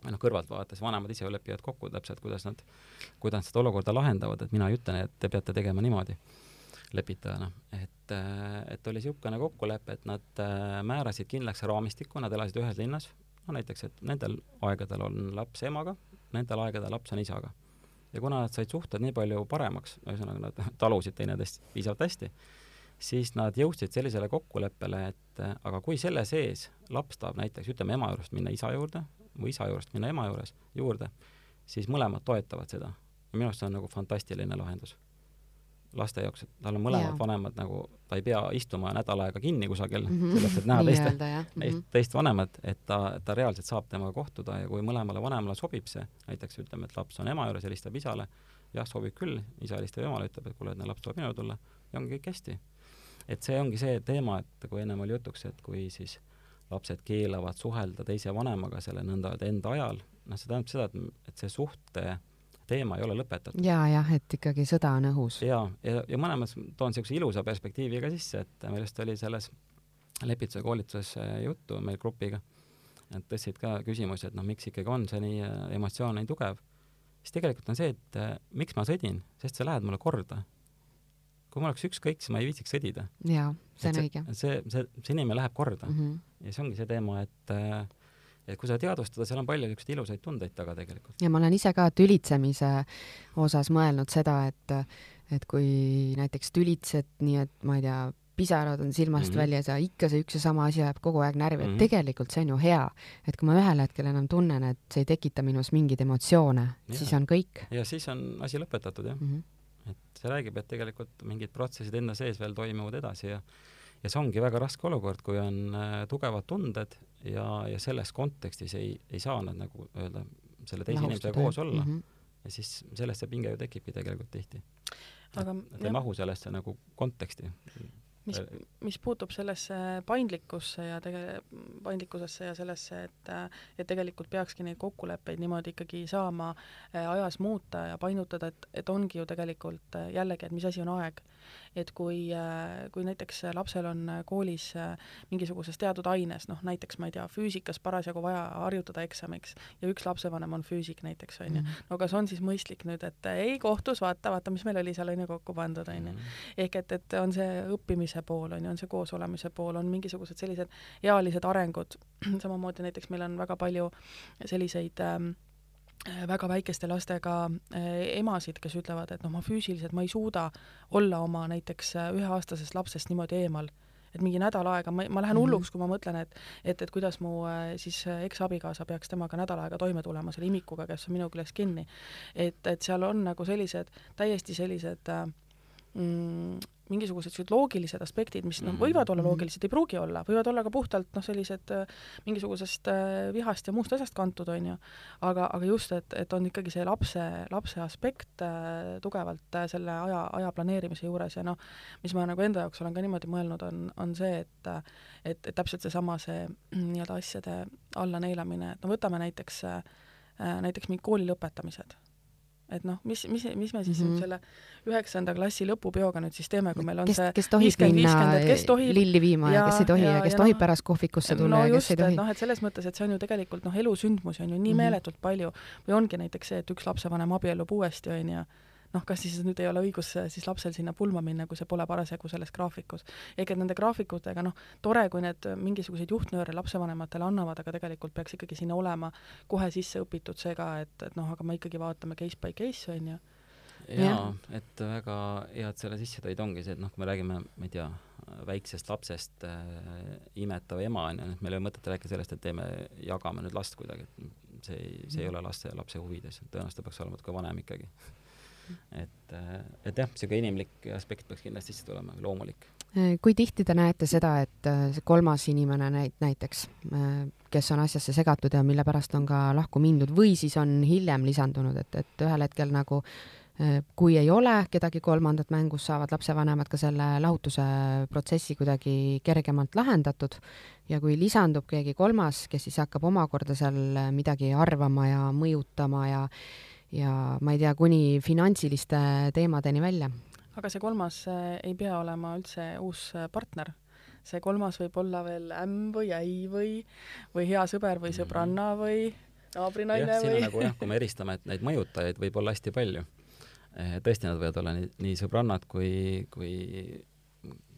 või noh, kõrvalt vaadates vanemad ise lepivad kokku täpselt, kuidas nad, kuidas seda olukorda lahendavad, et mina ei ütle, et te peate tegema niimoodi lepitajana, et, et oli niisugune kokkulepe, et nad määrasid kindlaks raamistiku, nad elasid ühes linnas, no näiteks, et nendel aegadel on laps emaga, nendel aegadel laps on isaga. ja kuna nad said suhted nii palju paremaks, ühesõnaga nad talusid teineteist piisavalt hästi, siis nad jõudsid sellisele kokkuleppele, et aga kui selle sees laps tahab näiteks, ütleme, ema juurest minna isa juurde või isa juurest minna ema juures, juurde, siis mõlemad toetavad seda. ja minu arust see on nagu fantastiline lahendus laste jaoks, et tal on mõlemad yeah. vanemad nagu, ta ei pea istuma nädal aega kinni kusagil mm -hmm. selleks, et näha teiste, mm -hmm. teist vanemat, et ta, ta reaalselt saab temaga kohtuda ja kui mõlemale vanemale sobib see, näiteks ütleme, et laps on ema juures, helistab isale, jah, sobib küll, isa helistab emale, ütleb, et kuule, et laps tuleb minu tulla ja ongi kõik hästi. Et see ongi see teema, et kui ennem oli jutuks, et kui siis lapsed keelavad suhelda teise vanemaga selle nõnda enda ajal noh, see tähendab seda, et, et see suhte teema ei ole lõpetatud. ja, jah, et ikkagi sõda on õhus. ja, ja, ja mõlemas toon niisuguse ilusa perspektiivi ka sisse, et meil just oli selles lepituse koolituses juttu meil grupiga, et tõstsid ka küsimusi, et noh, miks ikkagi on see nii emotsioon nii tugev, siis tegelikult on see, et äh, miks ma sõdin, sest sa lähed mulle korda. Kui mul oleks ükskõik, siis ma ei viitsiks sõdida. jaa, see on õige. see, see, see inimene läheb korda mm. -hmm. ja see ongi see teema, et äh, et kui seda teadvustada, seal on palju niisuguseid ilusaid tundeid taga tegelikult. ja ma olen ise ka tülitsemise osas mõelnud seda, et et kui näiteks tülitsed nii, et ma ei tea, pisarad on silmast mm -hmm. väljas ja ikka see üks ja sama asi ajab kogu aeg närvi mm, -hmm. et mhm. tegelikult see on ju hea. et kui ma ühel hetkel enam tunnen, et see ei tekita minus mingeid emotsioone, siis on kõik. ja siis on asi lõpetatud, jah mm. -hmm. Et see räägib, et tegelikult mingid protsessid enda sees veel toimuvad edasi ja ja see ongi väga raske olukord, kui on äh, tugevad tunded ja, ja selles kontekstis ei, ei saa nad nagu öelda, selle teise inimesega koos olla mm. -hmm. ja siis sellest see pinge ju tekibki tegelikult tihti. aga et, et ei mahu sellesse nagu konteksti mis, mis puutub sellesse paindlikkusse ja tege-, paindlikkusesse ja sellesse, et et tegelikult peakski neid kokkuleppeid niimoodi ikkagi saama äh, ajas muuta ja painutada, et, et ongi ju tegelikult äh, jällegi, et mis asi on aeg et kui, äh, kui näiteks lapsel on koolis äh, mingisuguses teatud aines, noh näiteks ma ei tea, füüsikas parasjagu vaja harjutada eksamiks ja üks lapsevanem on füüsik näiteks, on ju, mhm. no kas on siis mõistlik nüüd, et ei kohtus, vaata, vaata, mis meil oli seal, on ju, kokku pandud, on ju. Mhm. ehk et, et on see õppimise pool, on ju, on see koosolemise pool, on mingisugused sellised ealised arengud, samamoodi näiteks meil on väga palju selliseid ähm, Äh, väga väikeste lastega äh, emasid, kes ütlevad, et noh, ma füüsiliselt ma ei suuda olla oma näiteks äh, üheaastasest lapsest niimoodi eemal et mingi nädal aega, ma, ma lähen mhm. hulluks, kui ma mõtlen, et et, et kuidas mu siis eksabikaasa peaks temaga nädal aega toime tulema selle imikuga, kes on minu küljes kinni. et, et seal on nagu sellised, täiesti sellised mm, mingisugused sellised loogilised aspektid, mis noh, võivad olla mhm. loogilised, ei pruugi olla, võivad olla ka puhtalt noh, sellised äh, mingisugusest äh, vihast ja muust asjast kantud, on ju. aga, aga just, et, et on ikkagi see lapse, lapse aspekt äh, tugevalt äh, selle aja, aja planeerimise juures ja noh, mis ma nagu enda jaoks olen ka niimoodi mõelnud, on, on see, et et, et täpselt seesama, see nii-öelda asjade allaneelamine, et no võtame näiteks äh, näiteks mingid kooli lõpetamised et noh, mis, mis, mis me siis mm -hmm. selle üheksanda klassi lõpupeoga nüüd siis teeme, kui meil on kes, see kes tohib 50, minna kes tohib, lilli viima ja, ja kes ei tohi ja, ja kes ja tohib no, pärast kohvikusse tulla no ja just, kes ei tohi. noh, et selles mõttes, et see on ju tegelikult noh, elusündmusi on ju nii mm -hmm. meeletult palju või ongi näiteks see, et üks lapsevanem abiellub uuesti, on ju, noh, kas siis nüüd ei ole õigus äh, siis lapsel sinna pulma minna, kui see pole parasjagu selles graafikus. ehk et nende graafikutega, noh, tore, kui need mingisuguseid juhtnööre lapsevanematele annavad, aga tegelikult peaks ikkagi sinna olema kohe sisse õpitud see ka, et, et noh, aga me ikkagi vaatame case by case, on ju jaa, et väga hea, et selle sisse tõid, ongi see, et noh, kui me räägime, ma ei tea, väiksest lapsest äh, imetav ema on ju, et meil ei ole mõtet rääkida sellest, et teeme, jagame nüüd last kuidagi, et see ei, see ei mm. ole laste, lapse huvides, tõenäoliselt peaks olema ka vanem ikkagi et, äh, et jah, niisugune inimlik aspekt peaks kindlasti sisse tulema, loomulik. Äh, kui tihti te näete seda, et äh, see kolmas inimene näit-, näiteks, kes on asjasse segatud ja mille pärast on ka lahku mindud või siis on hiljem lisandunud, et, et ühel hetkel nagu kui ei ole kedagi kolmandat mängus, saavad lapsevanemad ka selle lahutuse protsessi kuidagi kergemalt lahendatud ja kui lisandub keegi kolmas, kes siis hakkab omakorda seal midagi arvama ja mõjutama ja ja ma ei tea, kuni finantsiliste teemadeni välja. aga see kolmas äh, ei pea olema üldse uus äh, partner? see kolmas võib olla veel ämm või äi või, või hea sõber või sõbranna mhm. või naabrinaine jah, või? nagu jah, kui me eristame, et neid mõjutajaid võib olla hästi palju. Eh, tõesti, nad võivad olla nii, nii sõbrannad kui, kui,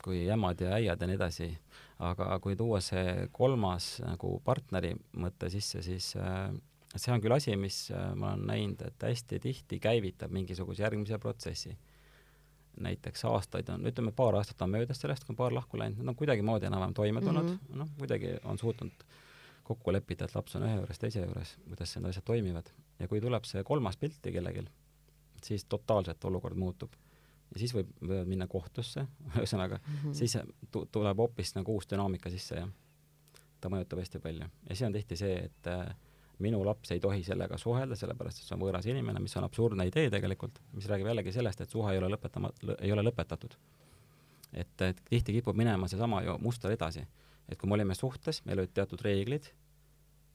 kui ämmad ja äiad ja nii edasi, aga kui tuua see kolmas nagu partneri mõte sisse, siis äh, see on küll asi, mis äh, ma olen näinud, et hästi tihti käivitab mingisuguse järgmise protsessi. näiteks aastaid on, ütleme paar aastat on möödas sellest, kui on paar lahku läinud, nad on kuidagimoodi enam-vähem toime tulnud mm -hmm., noh, kuidagi on suutnud kokku leppida, et laps on ühe juures, teise juures, kuidas need asjad toimivad. ja kui tuleb see kolmas pilti kellelgi, siis totaalselt olukord muutub. ja siis võib, võivad minna kohtusse, ühesõnaga mm, -hmm. siis tuleb hoopis nagu uus dünaamika sisse ja ta mõjutab hästi palju. ja see on tihti see, et äh, minu laps ei tohi sellega suhelda, sellepärast et see on võõras inimene, mis on absurdne idee tegelikult, mis räägib jällegi sellest, et suhe ei ole lõpetama, ei ole lõpetatud. et, et tihti kipub minema seesama ju muster edasi. et kui me olime suhtes, meil olid teatud reeglid,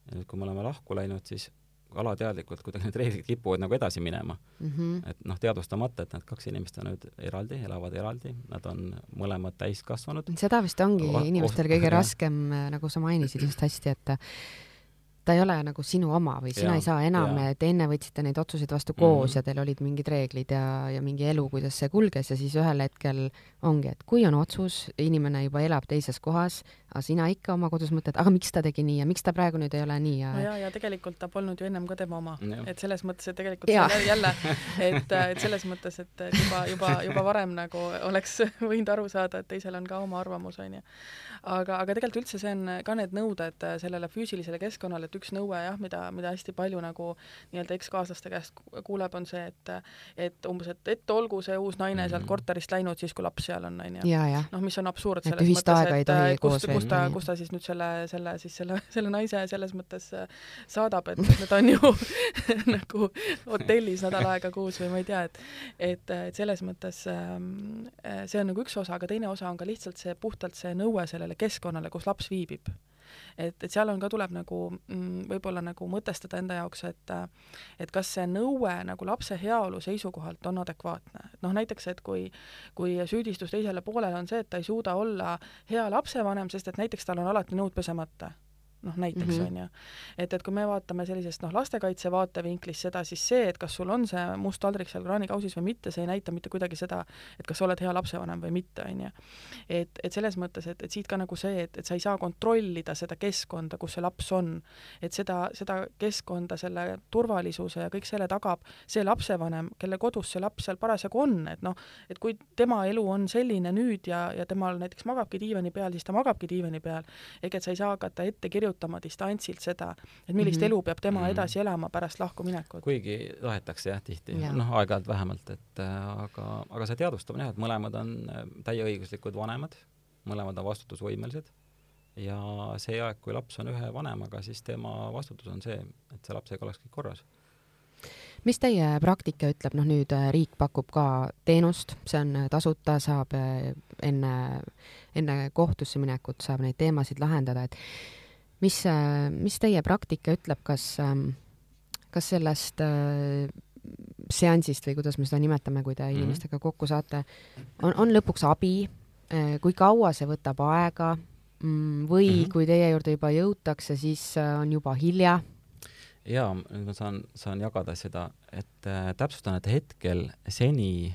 ja nüüd, kui me oleme lahku läinud, siis alateadlikult kuidagi need reeglid kipuvad nagu edasi minema mm. -hmm. et noh, teadvustamata, et need kaks inimest on nüüd eraldi, elavad eraldi, nad on mõlemad täiskasvanud. seda vist ongi inimestel kõige raskem, nagu sa mainisid just hästi, et ta ei ole nagu sinu oma või sina ja, ei saa enam, et enne võtsite neid otsuseid vastu koos mm -hmm. ja teil olid mingid reeglid ja, ja mingi elu, kuidas see kulges ja siis ühel hetkel ongi, et kui on otsus, inimene juba elab teises kohas, aga sina ikka oma kodus mõtled, aga miks ta tegi nii ja miks ta praegu nüüd ei ole nii ja ja, ja tegelikult ta polnud ju ennem ka tema oma, et selles mõttes, et tegelikult ja. jälle, et, et selles mõttes, et juba, juba, juba varem nagu oleks võinud aru saada, et teisel on ka oma arvamus, onju. aga, aga tegelikult üldse see on ka need nõuded sellele füüsilisele keskkonnale, et üks nõue jah, mida, mida hästi palju nagu nii-öelda ekskaaslaste käest kuuleb, on see, et et umbes, et, et olgu see uus naine mm -hmm. sealt korterist läinud siis, kui laps seal on, onju. noh, mis on absurd selles mõttes, et kust, kust ta, kust ta siis nüüd selle, selle siis selle, selle naise selles mõttes saadab, et nad on ju nagu hotellis nädal aega kuus või ma ei tea, et et, et selles mõttes ähm, see on nagu üks osa, aga teine osa on ka lihtsalt see puhtalt see nõue sellele keskkonnale, kus laps viibib et, et seal on ka, tuleb nagu mm, võib-olla nagu mõtestada enda jaoks, et et kas see nõue nagu lapse heaolu seisukohalt on adekvaatne. noh, näiteks, et kui, kui süüdistus teisele poolele on see, et ta ei suuda olla hea lapsevanem, sest et näiteks tal on alati nõud pesemata noh näiteks mm, -hmm. on ju. et, et kui me vaatame sellisest noh, lastekaitse vaatevinklist seda, siis see, et kas sul on see must taldrik seal kraanikausis või mitte, see ei näita mitte kuidagi seda, et kas sa oled hea lapsevanem või mitte, on ju. et, et selles mõttes, et, et siit ka nagu see, et, et sa ei saa kontrollida seda keskkonda, kus see laps on. et seda, seda keskkonda, selle turvalisuse ja kõik selle tagab see lapsevanem, kelle kodus see laps seal parasjagu on, et noh, et kui tema elu on selline nüüd ja, ja temal näiteks magabki diivani peal, siis ta magabki diivani peal, ehk et sa ei saa hakata ette kirjutama kirjutama distantsilt seda, et millist mm -hmm. elu peab tema mm -hmm. edasi elama pärast lahkuminekut. kuigi tahetakse jah, tihti ja., noh, aeg-ajalt vähemalt, et äh, aga, aga see teadvustamine jah, et mõlemad on äh, täieõiguslikud vanemad, mõlemad on vastutusvõimelised ja see aeg, kui laps on ühe vanemaga, siis tema vastutus on see, et see lapsega oleks kõik korras mis teie praktika ütleb, noh nüüd äh, riik pakub ka teenust, see on tasuta, saab enne, enne kohtusse minekut saab neid teemasid lahendada, et mis, äh, mis teie praktika ütleb, kas, ähm, kas sellest äh, seansist või kuidas me seda nimetame, kui te -hmm. inimestega kokku saate, on, on lõpuks abi, äh, kui kaua see võtab aega mm, või mm -hmm. kui teie juurde juba jõutakse, siis on juba hilja? jaa, nüüd ma saan, saan jagada seda, et äh, täpsustan, et hetkel seni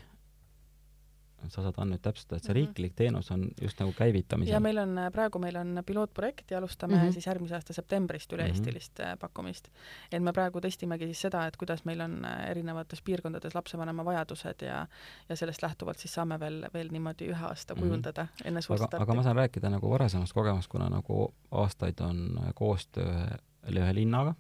sa saad Ann nüüd täpsustada, et see mhm. riiklik teenus on just nagu käivitamisel. ja meil on, praegu meil on pilootprojekt ja alustame mm -hmm. siis järgmise aasta septembrist üle-eestilist mm -hmm. pakkumist. et me praegu testimegi siis seda, et kuidas meil on äh, erinevates piirkondades lapsevanema vajadused ja ja sellest lähtuvalt siis saame veel, veel niimoodi ühe aasta mhm. kujundada mm -hmm. enne suurt starti. aga ma saan rääkida nagu varasemast kogemust, kuna nagu aastaid on koostöö ühe, linnaga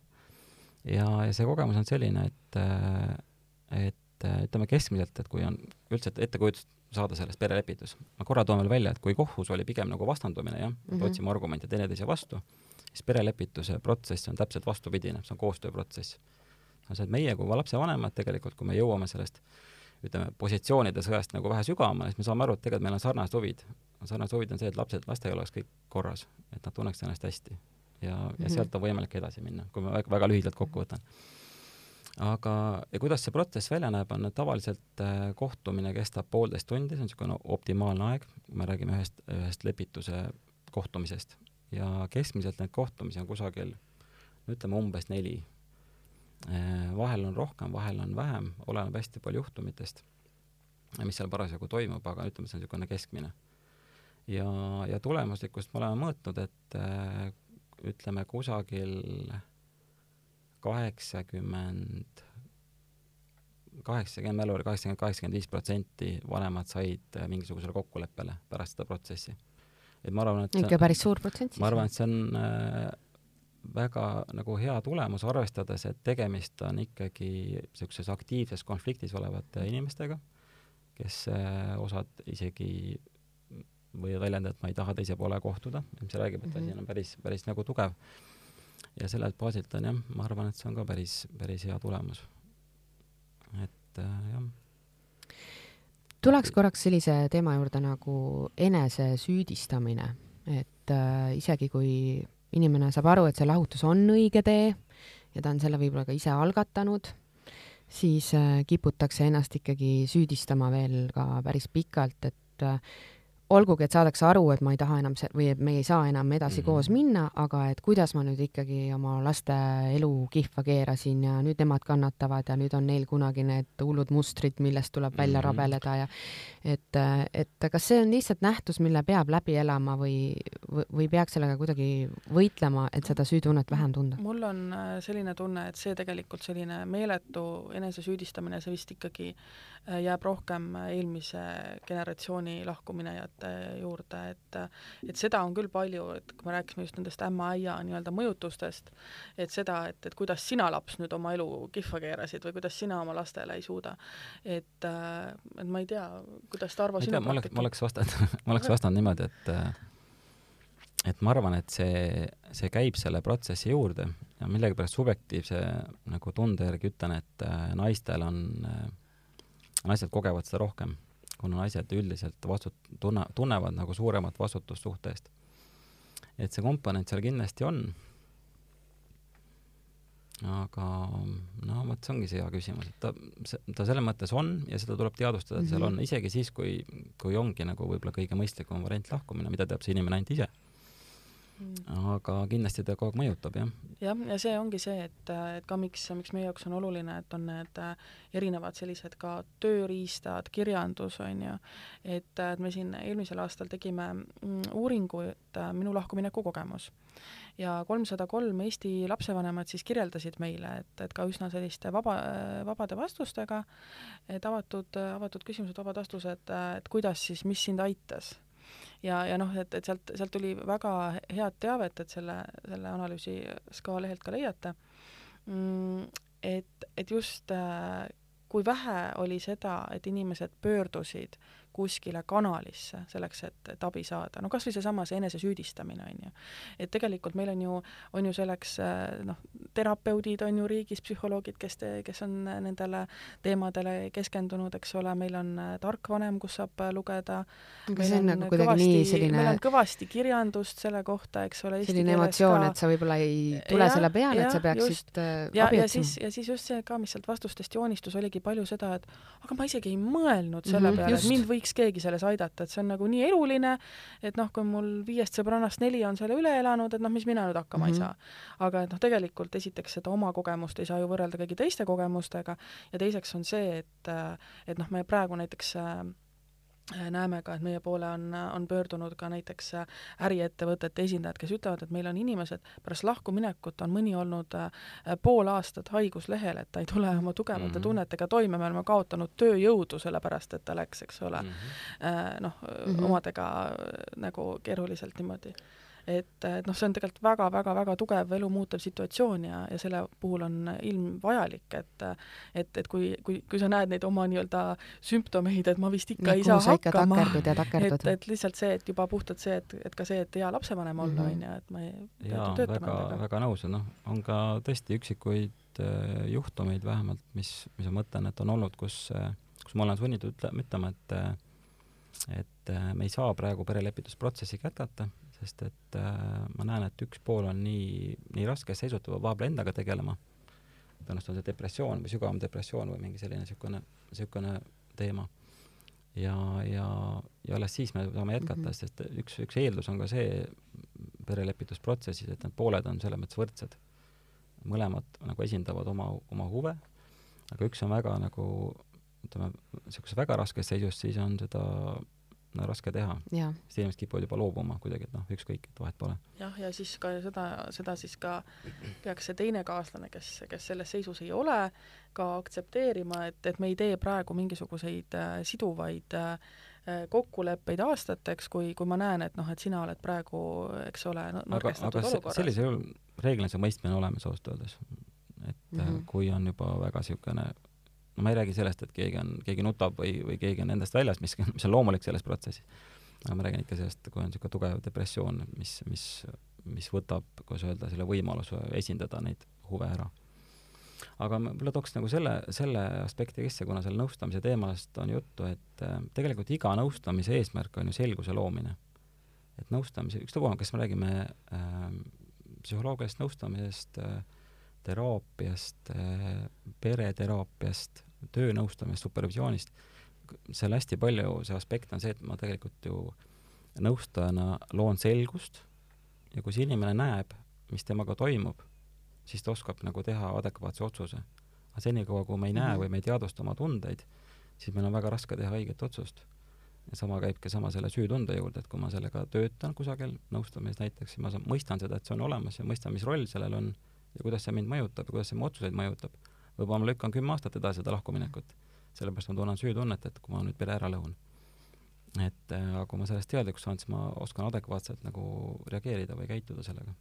ja, ja see kogemus on selline, et äh, et ütleme keskmiselt, et kui on üldse ettekujutus saada sellest perelepitus. ma korra toon veel välja, et kui kohus oli pigem nagu vastandumine, jah mm, -hmm. otsime argumente teineteise vastu, siis perelepituse protsess on täpselt vastupidine, see on koostööprotsess. no see, et meie kui lapsevanemad tegelikult, kui me jõuame sellest ütleme, positsioonide sõjast nagu vähe sügavamale, siis me saame aru, et tegelikult meil on sarnased huvid. sarnased huvid on see, et lapsed, lastega oleks kõik korras, et nad tunneks ennast hästi. ja mm, -hmm. ja mhm. sealt on võimalik edasi minna, kui ma väga, väga lühidalt kokku võtan aga, ja kuidas see protsess välja näeb, on, tavaliselt äh, kohtumine kestab poolteist tundi, see on niisugune optimaalne aeg, me räägime ühest, ühest lepituse kohtumisest. ja keskmiselt neid kohtumisi on kusagil ütleme umbes neli. Äh, vahel on rohkem, vahel on vähem, oleneb hästi palju juhtumitest, mis seal parasjagu toimub, aga ütleme, see on niisugune keskmine. ja, ja tulemuslikkust me oleme mõõtnud, et äh, ütleme kusagil kaheksakümmend, kaheksakümmend, mälu oli kaheksakümmend, kaheksakümmend viis protsenti vanemad said äh, mingisugusele kokkuleppele pärast seda protsessi. et ma arvan, et ikka päris suur protsent siis? ma arvan, et see on äh, väga nagu hea tulemus, arvestades, et tegemist on ikkagi niisuguses aktiivses konfliktis olevate inimestega, kes äh, osad isegi võivad väljendada, et ma ei taha teise poole kohtuda, mis räägib, et asi mm -hmm. on päris, päris nagu tugev ja sellelt baasilt on jah, ma arvan, et see on ka päris, päris hea tulemus. et äh, jah. tuleks korraks sellise teema juurde nagu enesesüüdistamine, et äh, isegi kui inimene saab aru, et see lahutus on õige tee ja ta on selle võib-olla ka ise algatanud, siis äh, kiputakse ennast ikkagi süüdistama veel ka päris pikalt, et äh, olgugi, et saadakse aru, et ma ei taha enam see või et me ei saa enam edasi mm -hmm. koos minna, aga et kuidas ma nüüd ikkagi oma laste elu kihva keerasin ja nüüd nemad kannatavad ja nüüd on neil kunagi need hullud mustrid, millest tuleb välja mm -hmm. rabeleda ja et, et kas see on lihtsalt nähtus, mille peab läbi elama või, või peaks sellega kuidagi võitlema, et seda süütunnet vähem tunda? mul on äh, selline tunne, et see tegelikult selline meeletu enesesüüdistamine, see vist ikkagi jääb rohkem eelmise generatsiooni lahkuminejate juurde, et et seda on küll palju, et kui me rääkisime just nendest ämma-äia nii-öelda mõjutustest, et seda, et, et kuidas sina, laps, nüüd oma elu kihva keerasid või kuidas sina oma lastele ei suuda. et, äh, et ma ei tea, kuidas Tarvo sinu ma oleks, ma oleks vastanud ma oleks vastanud niimoodi, et et ma arvan, et see, see käib selle protsessi juurde ja millegipärast subjektiivse nagu tunde järgi ütlen, et äh, naistel on äh, naised kogevad seda rohkem, kuna naised üldiselt vastut-, tunne, tunnevad nagu suuremat vastutust suhte eest. et see komponent seal kindlasti on. aga no vot, see ongi see hea küsimus, et ta, ta selles mõttes on ja seda tuleb teadvustada, et seal on, mhm. isegi siis, kui, kui ongi nagu võib-olla kõige mõistlikum variant lahkumine, mida teab see inimene ainult ise Mm. Aga kindlasti ta kogu aeg mõjutab, jah. jah, ja see ongi see, et, et ka miks, miks meie jaoks on oluline, et on need äh, erinevad sellised ka tööriistad, kirjandus, on ju, et, et me siin eelmisel aastal tegime mm, uuringu, et äh, minu lahkumineku kogemus. Ja kolmsada kolm Eesti lapsevanemat siis kirjeldasid meile, et, et ka üsna selliste vaba, vabade vastustega, et avatud, avatud küsimused, vabad vastused, et kuidas siis, mis sind aitas ja, ja noh, et, et sealt, sealt tuli väga head teavet, et selle, selle analüüsi SKA lehelt ka leiate. Mm,, et, et just äh, kui vähe oli seda, et inimesed pöördusid kuskile kanalisse selleks, et, et abi saada, no kas või seesama, see enesesüüdistamine, on ju. et tegelikult meil on ju, on ju selleks noh, terapeudid on ju riigis, psühholoogid, kes te, kes on nendele teemadele keskendunud, eks ole, meil on tarkvanem, kus saab lugeda. aga see on nagu kuidagi nii selline meil on kõvasti kirjandust selle kohta, eks ole. selline emotsioon, et sa võib-olla ei tule ja, selle peale, et sa peaksid ja, ja siis, ja siis just see ka, mis sealt vastustest joonistus, oligi palju seda, et aga ma isegi ei mõelnud selle mm -hmm, peale, et mind võiks võiks keegi selles aidata, et see on nagu nii eluline, et noh, kui mul viiest sõbrannast neli on selle üle elanud, et noh, mis mina nüüd hakkama mm -hmm. ei mhm. saa. aga et noh, tegelikult esiteks seda oma kogemust ei saa ju võrrelda kõigi teiste kogemustega ja teiseks on see, et et noh, me praegu näiteks äh, Äh, näeme ka, et meie poole on, on pöördunud ka näiteks äh, äriettevõtete esindajad, kes ütlevad, et meil on inimesed, pärast lahkuminekut on mõni olnud äh, pool aastat haiguslehel, et ta ei tule oma tugevate mm -hmm. tunnetega toime, me oleme kaotanud tööjõudu, sellepärast et ta läks, eks ole mm -hmm., noh mm -hmm., omadega nagu keeruliselt niimoodi et, et noh, see on tegelikult väga-väga-väga tugev elu muutev situatsioon ja, ja selle puhul on ilmvajalik, et et, et kui, kui, kui sa näed neid oma nii-öelda sümptomeid, et ma vist ikka ja, ei saa hakkama, et, et lihtsalt see, et juba puhtalt see, et, et ka see, et hea lapsevanem olla, mhm. on ju, et ma ei jaa, väga, väga nõus. Ja noh, on ka tõesti üksikuid äh, juhtumeid vähemalt, mis, mis ma mõtlen, et on olnud, kus, äh, kus ma olen sunnitud ütlema, et äh, et äh, me ei saa praegu perelepitusprotsessi jätkata, sest et äh, ma näen, et üks pool on nii, nii raskes seisus, ta peab vahepeal endaga tegelema, tõenäoliselt on see depressioon või sügavam depressioon või mingi selline niisugune, niisugune teema. ja, ja, ja alles siis me saame jätkata mm, -hmm. sest üks, üks eeldus on ka see perelepitusprotsessis, et need pooled on selles mõttes võrdsed. mõlemad nagu esindavad oma, oma huve, aga üks on väga nagu ütleme, niisuguses väga raskes seisus, siis on seda no raske teha. sest inimesed kipuvad juba loobuma kuidagi, et noh, ükskõik, et vahet pole. jah, ja siis ka seda, seda siis ka peaks see teine kaaslane, kes, kes selles seisus ei ole, ka aktsepteerima, et, et me ei tee praegu mingisuguseid äh, siduvaid äh, kokkuleppeid aastateks, kui, kui ma näen, et noh, et sina oled praegu, eks ole, nõrgestatud olukorras. sellisel juhul reeglina see mõistmine olemas ausalt öeldes. et mm -hmm. kui on juba väga niisugune no ma ei räägi sellest, et keegi on, keegi nutab või, või keegi on endast väljas, mis, mis on loomulik selles protsessis. aga ma räägin ikka sellest, kui on niisugune tugev depressioon, mis, mis, mis võtab, kuidas öelda, selle võimaluse esindada neid huve ära. aga ma võib-olla tooks nagu selle, selle aspekti sisse, kuna seal nõustamise teemast on juttu, et äh, tegelikult iga nõustamise eesmärk on ju selguse loomine. et nõustamise, ükstapuha, kas me räägime äh, psühholoogiast, nõustamisest äh,, teraapiast, pereteraapiast, töönõustamisest, supervisioonist, seal hästi palju see aspekt on see, et ma tegelikult ju nõustajana loon selgust ja kui see inimene näeb, mis temaga toimub, siis ta oskab nagu teha adekvaatse otsuse. aga senikaua, kui me ei näe mhm. või me ei teadvusta oma tundeid, siis meil on väga raske teha õiget otsust. ja sama käib ka sama selle süütunde juurde, et kui ma sellega töötan kusagil nõustamises näiteks, siis ma saan, mõistan seda, et see on olemas ja mõistan, mis roll sellel on ja kuidas see mind mõjutab ja kuidas see mu otsuseid mõjutab. Võib-olla ma lükkan kümme aastat edasi seda lahkuminekut, sellepärast ma tunnen süütunnet, et kui ma nüüd pere ära lõhun et äh, aga kui ma sellest teadlikuks saan, siis ma oskan adekvaatselt nagu reageerida või käituda sellega.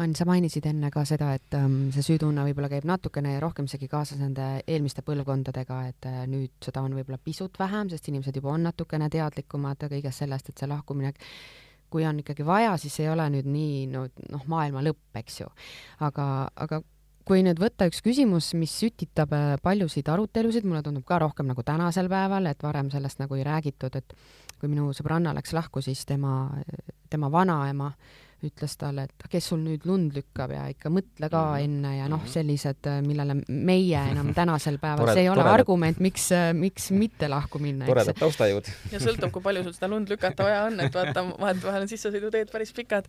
Ann, sa mainisid enne ka seda, et um, see süütunne võib-olla käib natukene rohkem isegi kaasas nende eelmiste põlvkondadega, et uh, nüüd seda on võib-olla pisut vähem, sest inimesed juba on natukene teadlikumad kõigest sellest, et see lahkumine kui on ikkagi vaja, siis ei ole nüüd nii no noh, maailma lõpp, eks ju. aga, aga kui nüüd võtta üks küsimus, mis sütitab äh, paljusid arutelusid, mulle tundub ka rohkem nagu tänasel päeval, et varem sellest nagu ei räägitud, et kui minu sõbranna läks lahku, siis tema, tema vanaema äh, ütles talle, et kes sul nüüd lund lükkab ja ikka mõtle ka mm -hmm. enne ja noh, mhm. sellised, äh, millele meie enam tänasel päeval Tored, see ei ole toredat. argument, miks, äh, miks mitte lahku minna. toredad taustajõud. ja sõltub, kui palju sul seda lund lükata vaja on, et vaata, vahetevahel on sissesõiduteed päris pikad.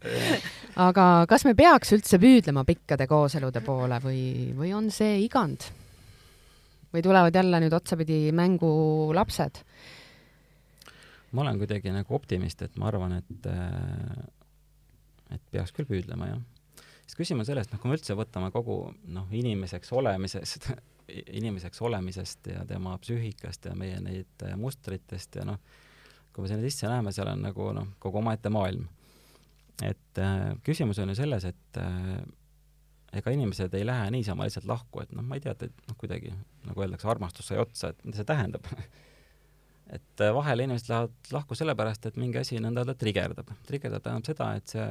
aga kas me peaks üldse püüdlema pikkade kooselude poole või, või on see igand? või tulevad jälle nüüd otsapidi mängu lapsed? ma olen kuidagi nagu optimist, et ma arvan, et äh, et peaks küll püüdlema, jah. siis küsimus sellest, noh, kui me üldse võtame kogu noh, inimeseks olemisest inimeseks olemisest ja tema psüühikast ja meie neid äh, mustritest ja noh, kui me sinna sisse läheme, seal on nagu noh, kogu omaette maailm. et äh, küsimus on ju selles, et äh, ega inimesed ei lähe niisama lihtsalt lahku, et noh, ma ei tea, et noh, kuidagi nagu öeldakse, armastus sai otsa, et mida see tähendab et äh, vahel inimesed lähevad lahku sellepärast, et mingi asi nõnda öelda trigerdab. trigerdab tähendab seda, et see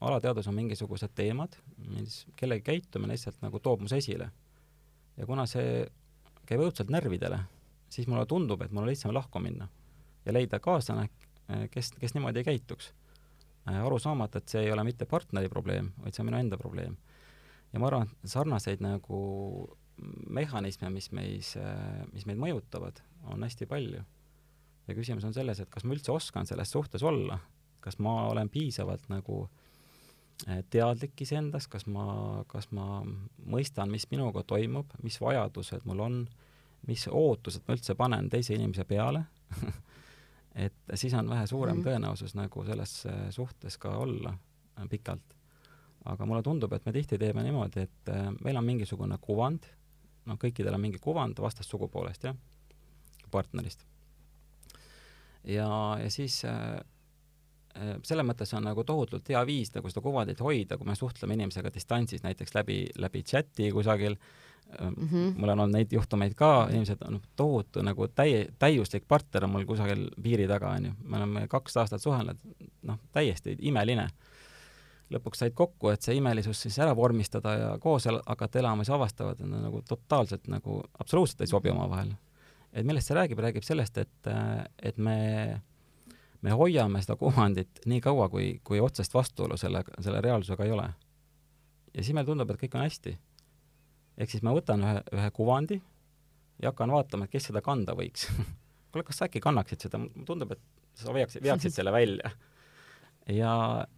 alateadus on mingisugused teemad, mis kellegi käitumine lihtsalt nagu toob mus esile. ja kuna see käib õudselt närvidele, siis mulle tundub, et mul on lihtsam lahku minna ja leida kaaslane, kes, kes niimoodi ei käituks. aru saamata, et see ei ole mitte partneri probleem, vaid see on minu enda probleem. ja ma arvan, et sarnaseid nagu mehhanisme, mis meis, mis meid mõjutavad, on hästi palju. ja küsimus on selles, et kas ma üldse oskan selles suhtes olla, kas ma olen piisavalt nagu äh, Eh, teadlik iseendas, kas ma, kas ma mõistan, mis minuga toimub, mis vajadused mul on, mis ootused ma üldse panen teise inimese peale et siis on vähe suurem mm -hmm. tõenäosus nagu selles suhtes ka olla äh, pikalt. aga mulle tundub, et me tihti teeme niimoodi, et äh, meil on mingisugune kuvand, noh, kõikidel on mingi kuvand vastassugupoolest, jah, partnerist. ja, ja siis äh, Äh, selles mõttes on nagu tohutult hea viis nagu seda kuvandit hoida, kui me suhtleme inimesega distantsis, näiteks läbi, läbi chati kusagil mm, -hmm. mul on olnud neid juhtumeid ka, inimesed on tohutu nagu täie, täiuslik partner on mul kusagil piiri taga, onju. me oleme kaks aastat suhelnud, noh, täiesti imeline. lõpuks said kokku, et see imelisus siis ära vormistada ja koos hakata elama, siis avastavad, et nad nagu totaalselt nagu absoluutselt ei sobi omavahel. et millest see räägib, räägib sellest, et, et me me hoiame seda kuvandit nii kaua, kui, kui otsest vastuolu selle, selle reaalsusega ei ole. ja siis meile tundub, et kõik on hästi. ehk siis ma võtan ühe, ühe kuvandi ja hakkan vaatama, et kes seda kanda võiks kuule, kas sa äkki kannaksid seda, mulle tundub, et sa veaksid, veaksid selle välja. ja,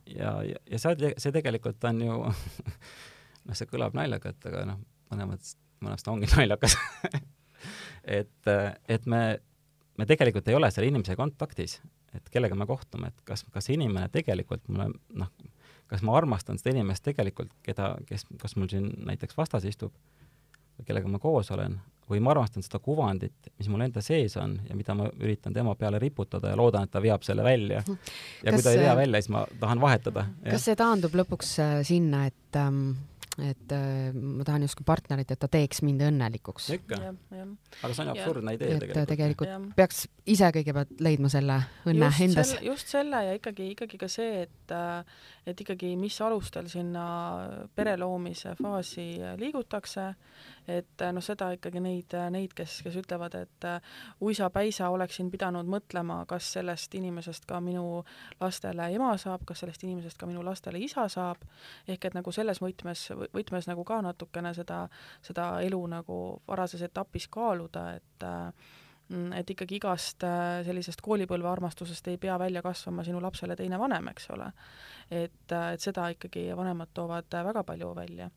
ja, ja, ja see, see tegelikult on ju noh, see kõlab naljakalt, aga noh, mõnes mõttes ta ongi naljakas et, et me, me tegelikult ei ole selle inimese kontaktis et kellega me kohtume, et kas, kas inimene tegelikult mulle noh, kas ma armastan seda inimest tegelikult, keda, kes, kas mul siin näiteks vastas istub, kellega ma koos olen, või ma armastan seda kuvandit, mis mul enda sees on ja mida ma üritan tema peale riputada ja loodan, et ta veab selle välja. ja kas, kui ta ei vea välja, siis ma tahan vahetada. kas see taandub lõpuks äh, sinna, et ähm, et äh, ma tahan justkui partnerit, et ta teeks mind õnnelikuks. ikka, aga see on ju absurdne idee et tegelikult. tegelikult ja. peaks ise kõigepealt leidma selle õnne just endas. just selle ja ikkagi, ikkagi ka see, et äh, et ikkagi, mis alustel sinna pere loomise faasi liigutakse, et noh, seda ikkagi neid, neid, kes, kes ütlevad, et uisapäisa oleksin pidanud mõtlema, kas sellest inimesest ka minu lastele ema saab, kas sellest inimesest ka minu lastele isa saab, ehk et nagu selles võtmes, võtmes nagu ka natukene seda, seda elu nagu varases etapis kaaluda, et et ikkagi igast äh, sellisest koolipõlve armastusest ei pea välja kasvama sinu lapsele teine vanem, eks ole. et, äh, et seda ikkagi vanemad toovad äh, väga palju välja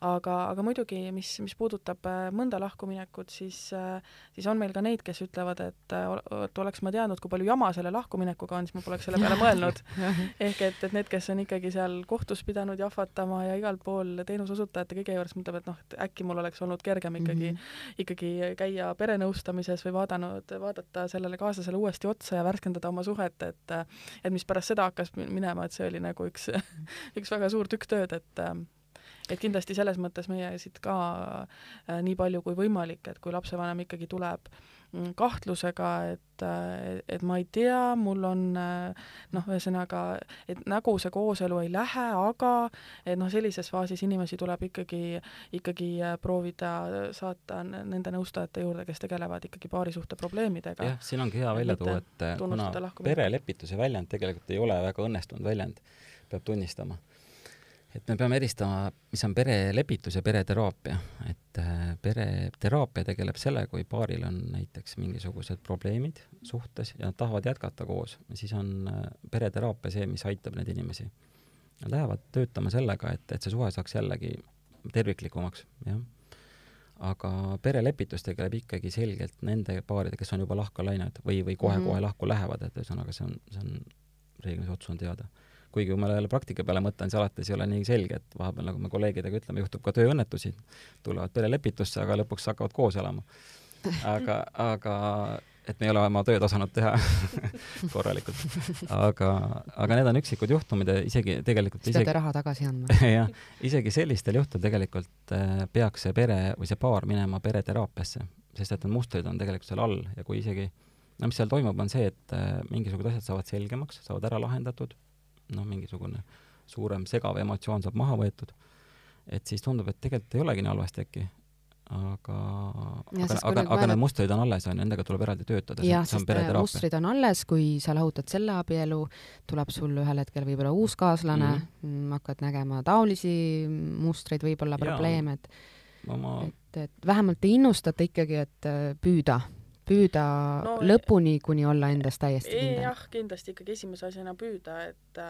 aga, aga muidugi, mis, mis puudutab äh, mõnda lahkuminekut, siis, äh, siis on meil ka neid, kes ütlevad, et äh, et oleks ma teadnud, kui palju jama selle lahkuminekuga on, siis ma poleks selle peale mõelnud. ehk et, et need, kes on ikkagi seal kohtus pidanud jahvatama ja igal pool teenuseosutajate kõige juures mõtleb, et noh, et äkki mul oleks olnud kergem ikkagi mm, -hmm. ikkagi käia perenõustamises või vaadanud, vaadata sellele kaaslasele uuesti otsa ja värskendada oma suhet, et et mis pärast seda hakkas minema, et see oli nagu üks, üks väga suur tükk tööd, et et kindlasti selles mõttes meie siit ka äh, nii palju kui võimalik, et kui lapsevanem ikkagi tuleb mm, kahtlusega, et, äh, et ma ei tea, mul on äh, noh, ühesõnaga, et nagu see kooselu ei lähe, aga et noh, sellises faasis inimesi tuleb ikkagi, ikkagi proovida saata nende nõustajate juurde, kes tegelevad ikkagi paarisuhte probleemidega. jah, siin ongi hea välja tuua, et kuna perelepituse väljend tegelikult ei ole väga õnnestunud väljend, peab tunnistama et me peame eristama, mis on perelepitus ja pereteraapia, et äh, pereteraapia tegeleb selle, kui paaril on näiteks mingisugused probleemid suhtes ja nad tahavad jätkata koos, siis on äh, pereteraapia see, mis aitab neid inimesi. Nad lähevad töötama sellega, et, et see suhe saaks jällegi terviklikumaks, jah. aga perelepitus tegeleb ikkagi selgelt nende paaridega, kes on juba lahku läinud või, või kohe-kohe mm -hmm. lahku lähevad, et ühesõnaga see on, see on, reeglis otsus on teada kuigi kui ma jälle praktika peale mõtlen, siis alati see ei ole nii selge, et vahepeal, nagu me kolleegidega ütleme, juhtub ka tööõnnetusi, tulevad perelepitusse, aga lõpuks hakkavad koos elama. aga, aga et me ei ole oma tööd osanud teha korralikult. aga, aga need on üksikud juhtumid ja isegi tegelikult siis peate raha tagasi andma jah, isegi sellistel juhtudel tegelikult äh, peaks see pere või see paar minema pereteraapiasse, sest et need mustrid on tegelikult seal all ja kui isegi no mis seal toimub, on see, et äh, mingisugused asjad saavad selgemaks, saavad ära lahendatud noh, mingisugune suurem segav emotsioon saab maha võetud, et siis tundub, et tegelikult ei olegi nii halvasti äkki, aga, aga, aga, aga need mustrid on alles, on ju, nendega tuleb eraldi töötada. jah, sest mustrid on alles, kui sa lahutad selle abielu, tuleb sul ühel hetkel võib-olla uus kaaslane mm, -hmm. hakkad nägema taolisi mustreid, võib-olla probleeme, et oma... et, et vähemalt te innustate ikkagi, et äh, püüda püüda no, lõpuni, kuni olla endas täiesti kindel? jah, kindlasti ikkagi esimese asjana püüda, et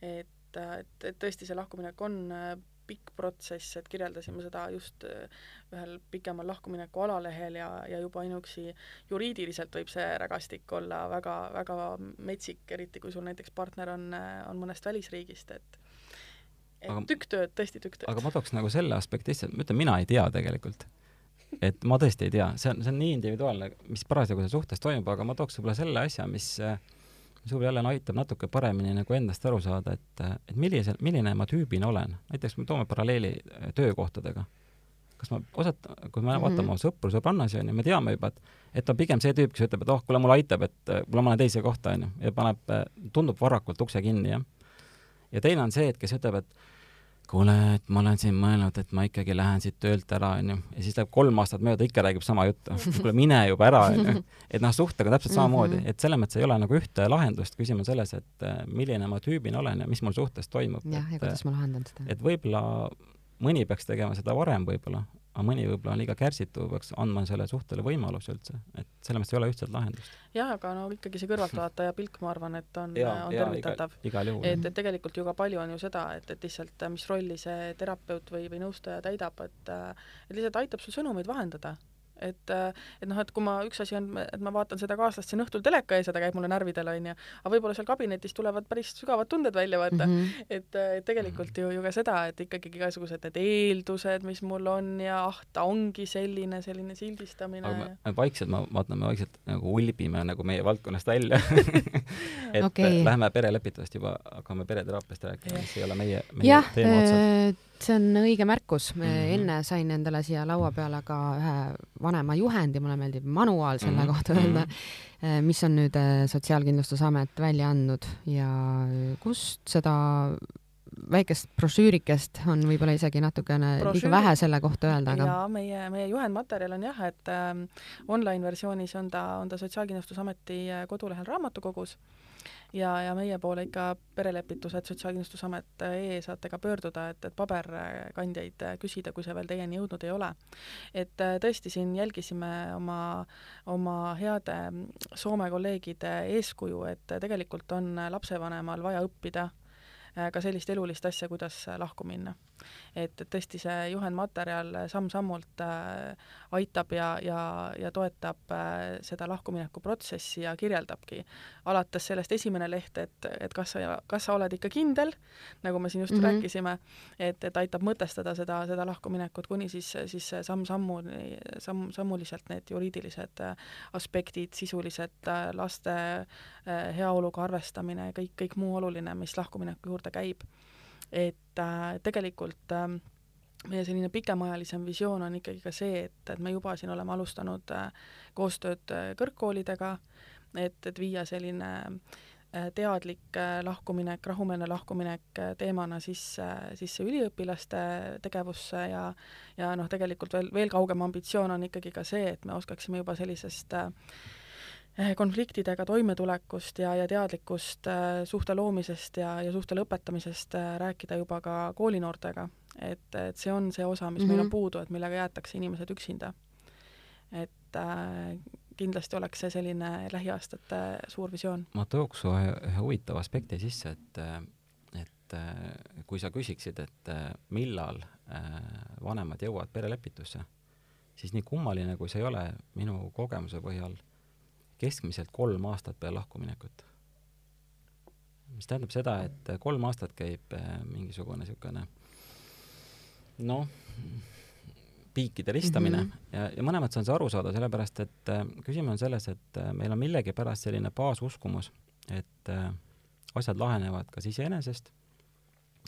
et, et, et tõesti see lahkuminek on äh, pikk protsess, et kirjeldasime seda just äh, ühel pikemal lahkumineku alalehel ja, ja juba ainuüksi juriidiliselt võib see rägastik olla väga, väga metsik, eriti kui sul näiteks partner on, on mõnest välisriigist, et et aga, tükk tööd, tõesti tükk tööd. aga ma tooks nagu selle aspekti sisse, ma ütlen, mina ei tea tegelikult et ma tõesti ei tea, see on, see on nii individuaalne, mis parasjagu seal suhtes toimub, aga ma tooks võib-olla selle asja, mis mis võib-olla jälle aitab natuke paremini nagu endast aru saada, et, et millise, milline ma tüübina olen. näiteks me toome paralleeli äh, töökohtadega. kas ma osat-, kui me vaatame mm -hmm. oma sõpru, sõbrannasi, on ju, me teame juba, et et on pigem see tüüp, kes ütleb, et oh, kuule, mulle aitab, et äh, kuule, ma lähen teise kohta, on ju, ja paneb, äh, tundub varakult ukse kinni, jah. ja teine on see, et kes ütleb, et kuule, et ma olen siin mõelnud, et ma ikkagi lähen siit töölt ära, onju. ja siis läheb kolm aastat mööda, ikka räägib sama juttu. kuule, mine juba ära, onju. et noh, suhtega täpselt samamoodi, mhm. et selles mõttes ei ole nagu ühte lahendust, küsimus on selles, et äh, milline ma tüübina olen ja mis mul suhtes toimub. jah, ja kuidas ma lahendan seda. et võib-olla mõni peaks tegema seda varem võib-olla, aga mõni võib-olla on liiga kärsitu, peaks andma selle suhtele võimaluse üldse, et selles mõttes ei ole ühtset lahendust. jah, aga no ikkagi see kõrvaltvaataja pilk, ma arvan, et on, on tervitatav. et, et tegelikult ju ka palju on ju seda, et, et lihtsalt mis rolli see terapeut või, või nõustaja täidab, et et lihtsalt aitab sul sõnumeid vahendada et, et noh, et kui ma, üks asi on, et ma vaatan seda kaaslast siin õhtul teleka ees ja ta käib mulle närvidele, onju, aga võib-olla seal kabinetis tulevad päris sügavad tunded välja, vaata mm. -hmm. et, et tegelikult ju, ju ka seda, et ikkagi igasugused need eeldused, mis mul on ja ah, ta ongi selline, selline sildistamine. aga me, me vaikselt, ma vaatan, me vaikselt nagu ulbime nagu meie valdkonnast välja et okay. lähme perelepitusest juba, hakkame pereteraapiast rääkima, mis ei ole meie, meie ja, teema otseselt see on õige märkus mm. -hmm. enne sain endale siia laua peale ka ühe vanema juhendi, mulle meeldib manuaal selle mm -hmm. kohta öelda, eh, mis on nüüd eh, Sotsiaalkindlustusamet välja andnud ja kust seda väikest brošüürikest on võib-olla isegi natukene Brošüüri... liiga vähe selle kohta öelda, aga jaa, meie, meie juhendmaterjal on jah, et äh, online versioonis on ta, on ta Sotsiaalkindlustusameti kodulehel raamatukogus ja, ja meie poole ikka perelepitused Sotsiaalkindlustusamet.ee saate ka pöörduda, et, et paberkandjaid küsida, kui see veel teieni jõudnud ei ole. et äh, tõesti, siin jälgisime oma, oma heade Soome kolleegide eeskuju, et tegelikult on lapsevanemal vaja õppida äh, ka sellist elulist asja, kuidas lahku minna et, et tõesti see juhendmaterjal samm-sammult äh, aitab ja, ja, ja toetab äh, seda lahkumineku protsessi ja kirjeldabki alates sellest esimene leht, et, et kas sa, kas sa oled ikka kindel, nagu me siin just mm -hmm. rääkisime, et, et aitab mõtestada seda, seda lahkuminekut kuni siis, siis samm-sammuni, samm, sammuliselt need juriidilised äh, aspektid, sisulised laste heaoluga arvestamine, kõik, kõik muu oluline, mis lahkumineku juurde käib. Et äh, tegelikult äh, meie selline pikemaajalisem visioon on ikkagi ka see, et, et me juba siin oleme alustanud äh, koostööd äh, kõrgkoolidega, et, et viia selline äh, teadlik äh, lahkuminek, rahumeelne lahkuminek äh, teemana sisse, sisse üliõpilaste tegevusse ja ja noh, tegelikult veel, veel kaugem ambitsioon on ikkagi ka see, et me oskaksime juba sellisest äh, konfliktidega toimetulekust ja, ja teadlikust äh, suhte loomisest ja, ja suhte lõpetamisest äh, rääkida juba ka koolinoortega. et, et see on see osa, mis mm -hmm. meil on mhm. puudu, et millega jäetakse inimesed üksinda. et äh, kindlasti oleks see selline lähiaastate suur visioon. ma tooks ühe, ühe huvitava aspekti sisse, et et kui sa küsiksid, et millal vanemad jõuavad perelepitusse, siis nii kummaline, kui see ei ole, minu kogemuse põhjal keskmiselt kolm aastat peale lahkuminekut. mis tähendab seda, et kolm aastat käib äh, mingisugune niisugune noh, piikide ristamine mm -hmm. ja, ja mõttes on see arusaadav, sellepärast et äh, küsimus on selles, et äh, meil on millegipärast selline baasuskumus, et äh, asjad lahenevad kas iseenesest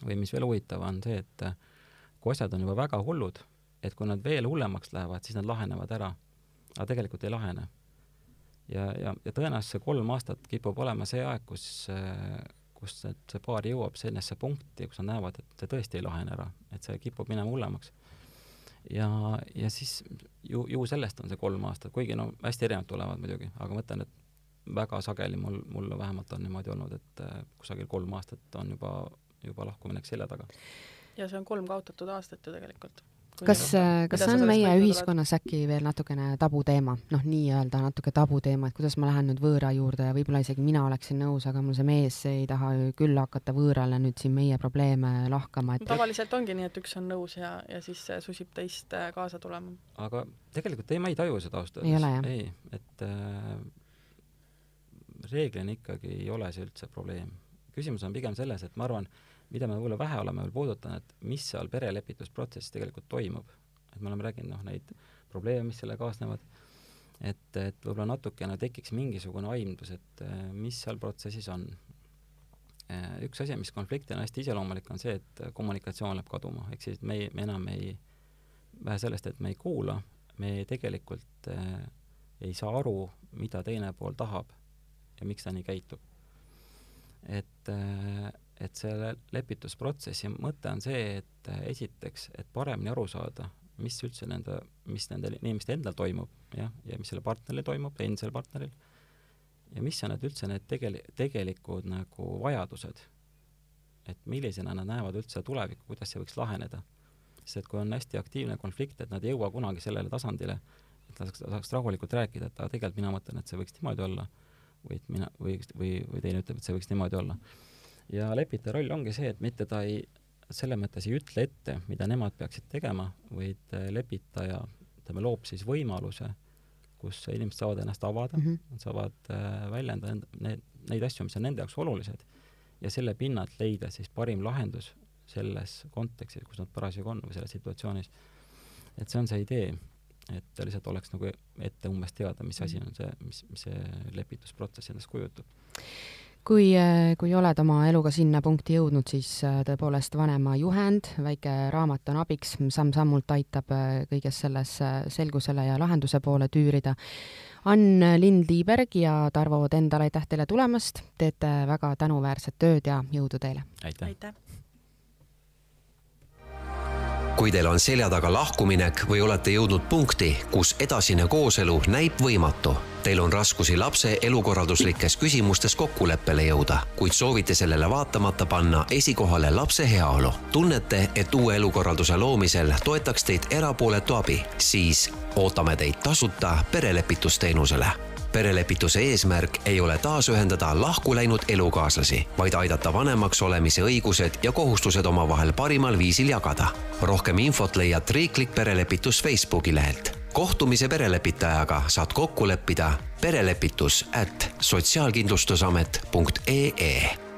või mis veel huvitav on see, et äh, kui asjad on juba väga hullud, et kui nad veel hullemaks lähevad, siis nad lahenevad ära. aga tegelikult ei lahene ja, ja, ja tõenäoliselt see kolm aastat kipub olema see aeg, kus, kus see, see paar jõuab sellisesse punkti, kus nad näevad, et see tõesti ei lahene ära, et see kipub minema hullemaks. ja, ja siis ju, ju sellest on see kolm aastat, kuigi no hästi erinevad tulevad muidugi, aga ma mõtlen, et väga sageli mul, mul vähemalt on niimoodi olnud, et äh, kusagil kolm aastat on juba, juba lahkuminek selja taga. ja see on kolm kaotatud aastat ju tegelikult kas, äh, kas see on meie ühiskonnas äkki veel natukene tabuteema, noh, nii-öelda natuke tabuteema, et kuidas ma lähen nüüd võõra juurde ja võib-olla isegi mina oleksin nõus, aga mul see mees ei taha ju küll hakata võõrale nüüd siin meie probleeme lahkama, et tavaliselt ongi nii, et üks on nõus ja, ja siis susib teist äh, kaasa tulema. aga tegelikult ei, ma ei taju seda ausalt öeldes. ei, et äh, reeglina ikkagi ei ole see üldse probleem. küsimus on pigem selles, et ma arvan, mida me võib-olla vähe oleme veel puudutanud, mis seal perelepitusprotsessis tegelikult toimub. et me oleme rääkinud, noh, neid probleeme, mis sellega kaasnevad, et, et võib-olla natukene tekiks mingisugune aimdus, et eh, mis seal protsessis on. Eh, üks asi, mis konflikti on hästi iseloomulik, on see, et kommunikatsioon läheb kaduma, ehk siis me me enam ei, vähe sellest, et me ei kuula, me tegelikult äh, ei saa aru, mida teine pool tahab ja miks ta nii käitub. et äh, et selle lepitusprotsessi mõte on see, et äh, esiteks, et paremini aru saada, mis üldse nende, mis nendel inimestel endal toimub, jah, ja mis selle partneril toimub, endisel partneril, ja mis on need üldse need tegel-, tegelikud nagu vajadused. et millisena nad näevad üldse tulevikku, kuidas see võiks laheneda. sest et kui on hästi aktiivne konflikt, et nad ei jõua kunagi sellele tasandile, et nad saaks, saaks rahulikult rääkida, et aga tegelikult mina mõtlen, et see võiks niimoodi olla, või et mina, või, või, või teine ütleb, et see võiks niimoodi olla ja lepitaja roll ongi see, et mitte ta ei, selles mõttes ei ütle ette, mida nemad peaksid tegema, vaid äh, lepitaja, ütleme, loob siis võimaluse, kus inimesed saavad ennast avada mm, -hmm. nad saavad äh, väljendada enda, need, neid asju, mis on nende jaoks olulised, ja selle pinnalt leida siis parim lahendus selles kontekstis, kus nad parasjagu on või selles situatsioonis. et see on see idee, et lihtsalt oleks nagu ette umbes teada, mis asi on see, mis, mis see lepitusprotsess endast kujutab kui, äh, kui oled oma eluga sinna punkti jõudnud, siis äh, tõepoolest vanema juhend, väike raamat on abiks, samm-sammult aitab äh, kõiges selles selgusele ja lahenduse poole tüürida. Ann Lind-Liiberg ja Tarvo Tendal, aitäh teile tulemast, teete väga tänuväärset tööd ja jõudu teile! aitäh, aitäh.! Kui teil on selja taga lahkuminek või olete jõudnud punkti, kus edasine kooselu näib võimatu, teil on raskusi lapse elukorralduslikes küsimustes kokkuleppele jõuda, kuid soovite sellele vaatamata panna esikohale lapse heaolu. tunnete, et uue elukorralduse loomisel toetaks teid erapooletu abi, siis ootame teid tasuta perelepitusteenusele perelepituse eesmärk ei ole taasühendada lahku läinud elukaaslasi, vaid aidata vanemaks olemise õigused ja kohustused omavahel parimal viisil jagada. rohkem infot leiad Riiklik Perelepitus Facebooki lehelt. kohtumise perelepitajaga saad kokku leppida perelepitus at sotsiaalkindlustusamet.ee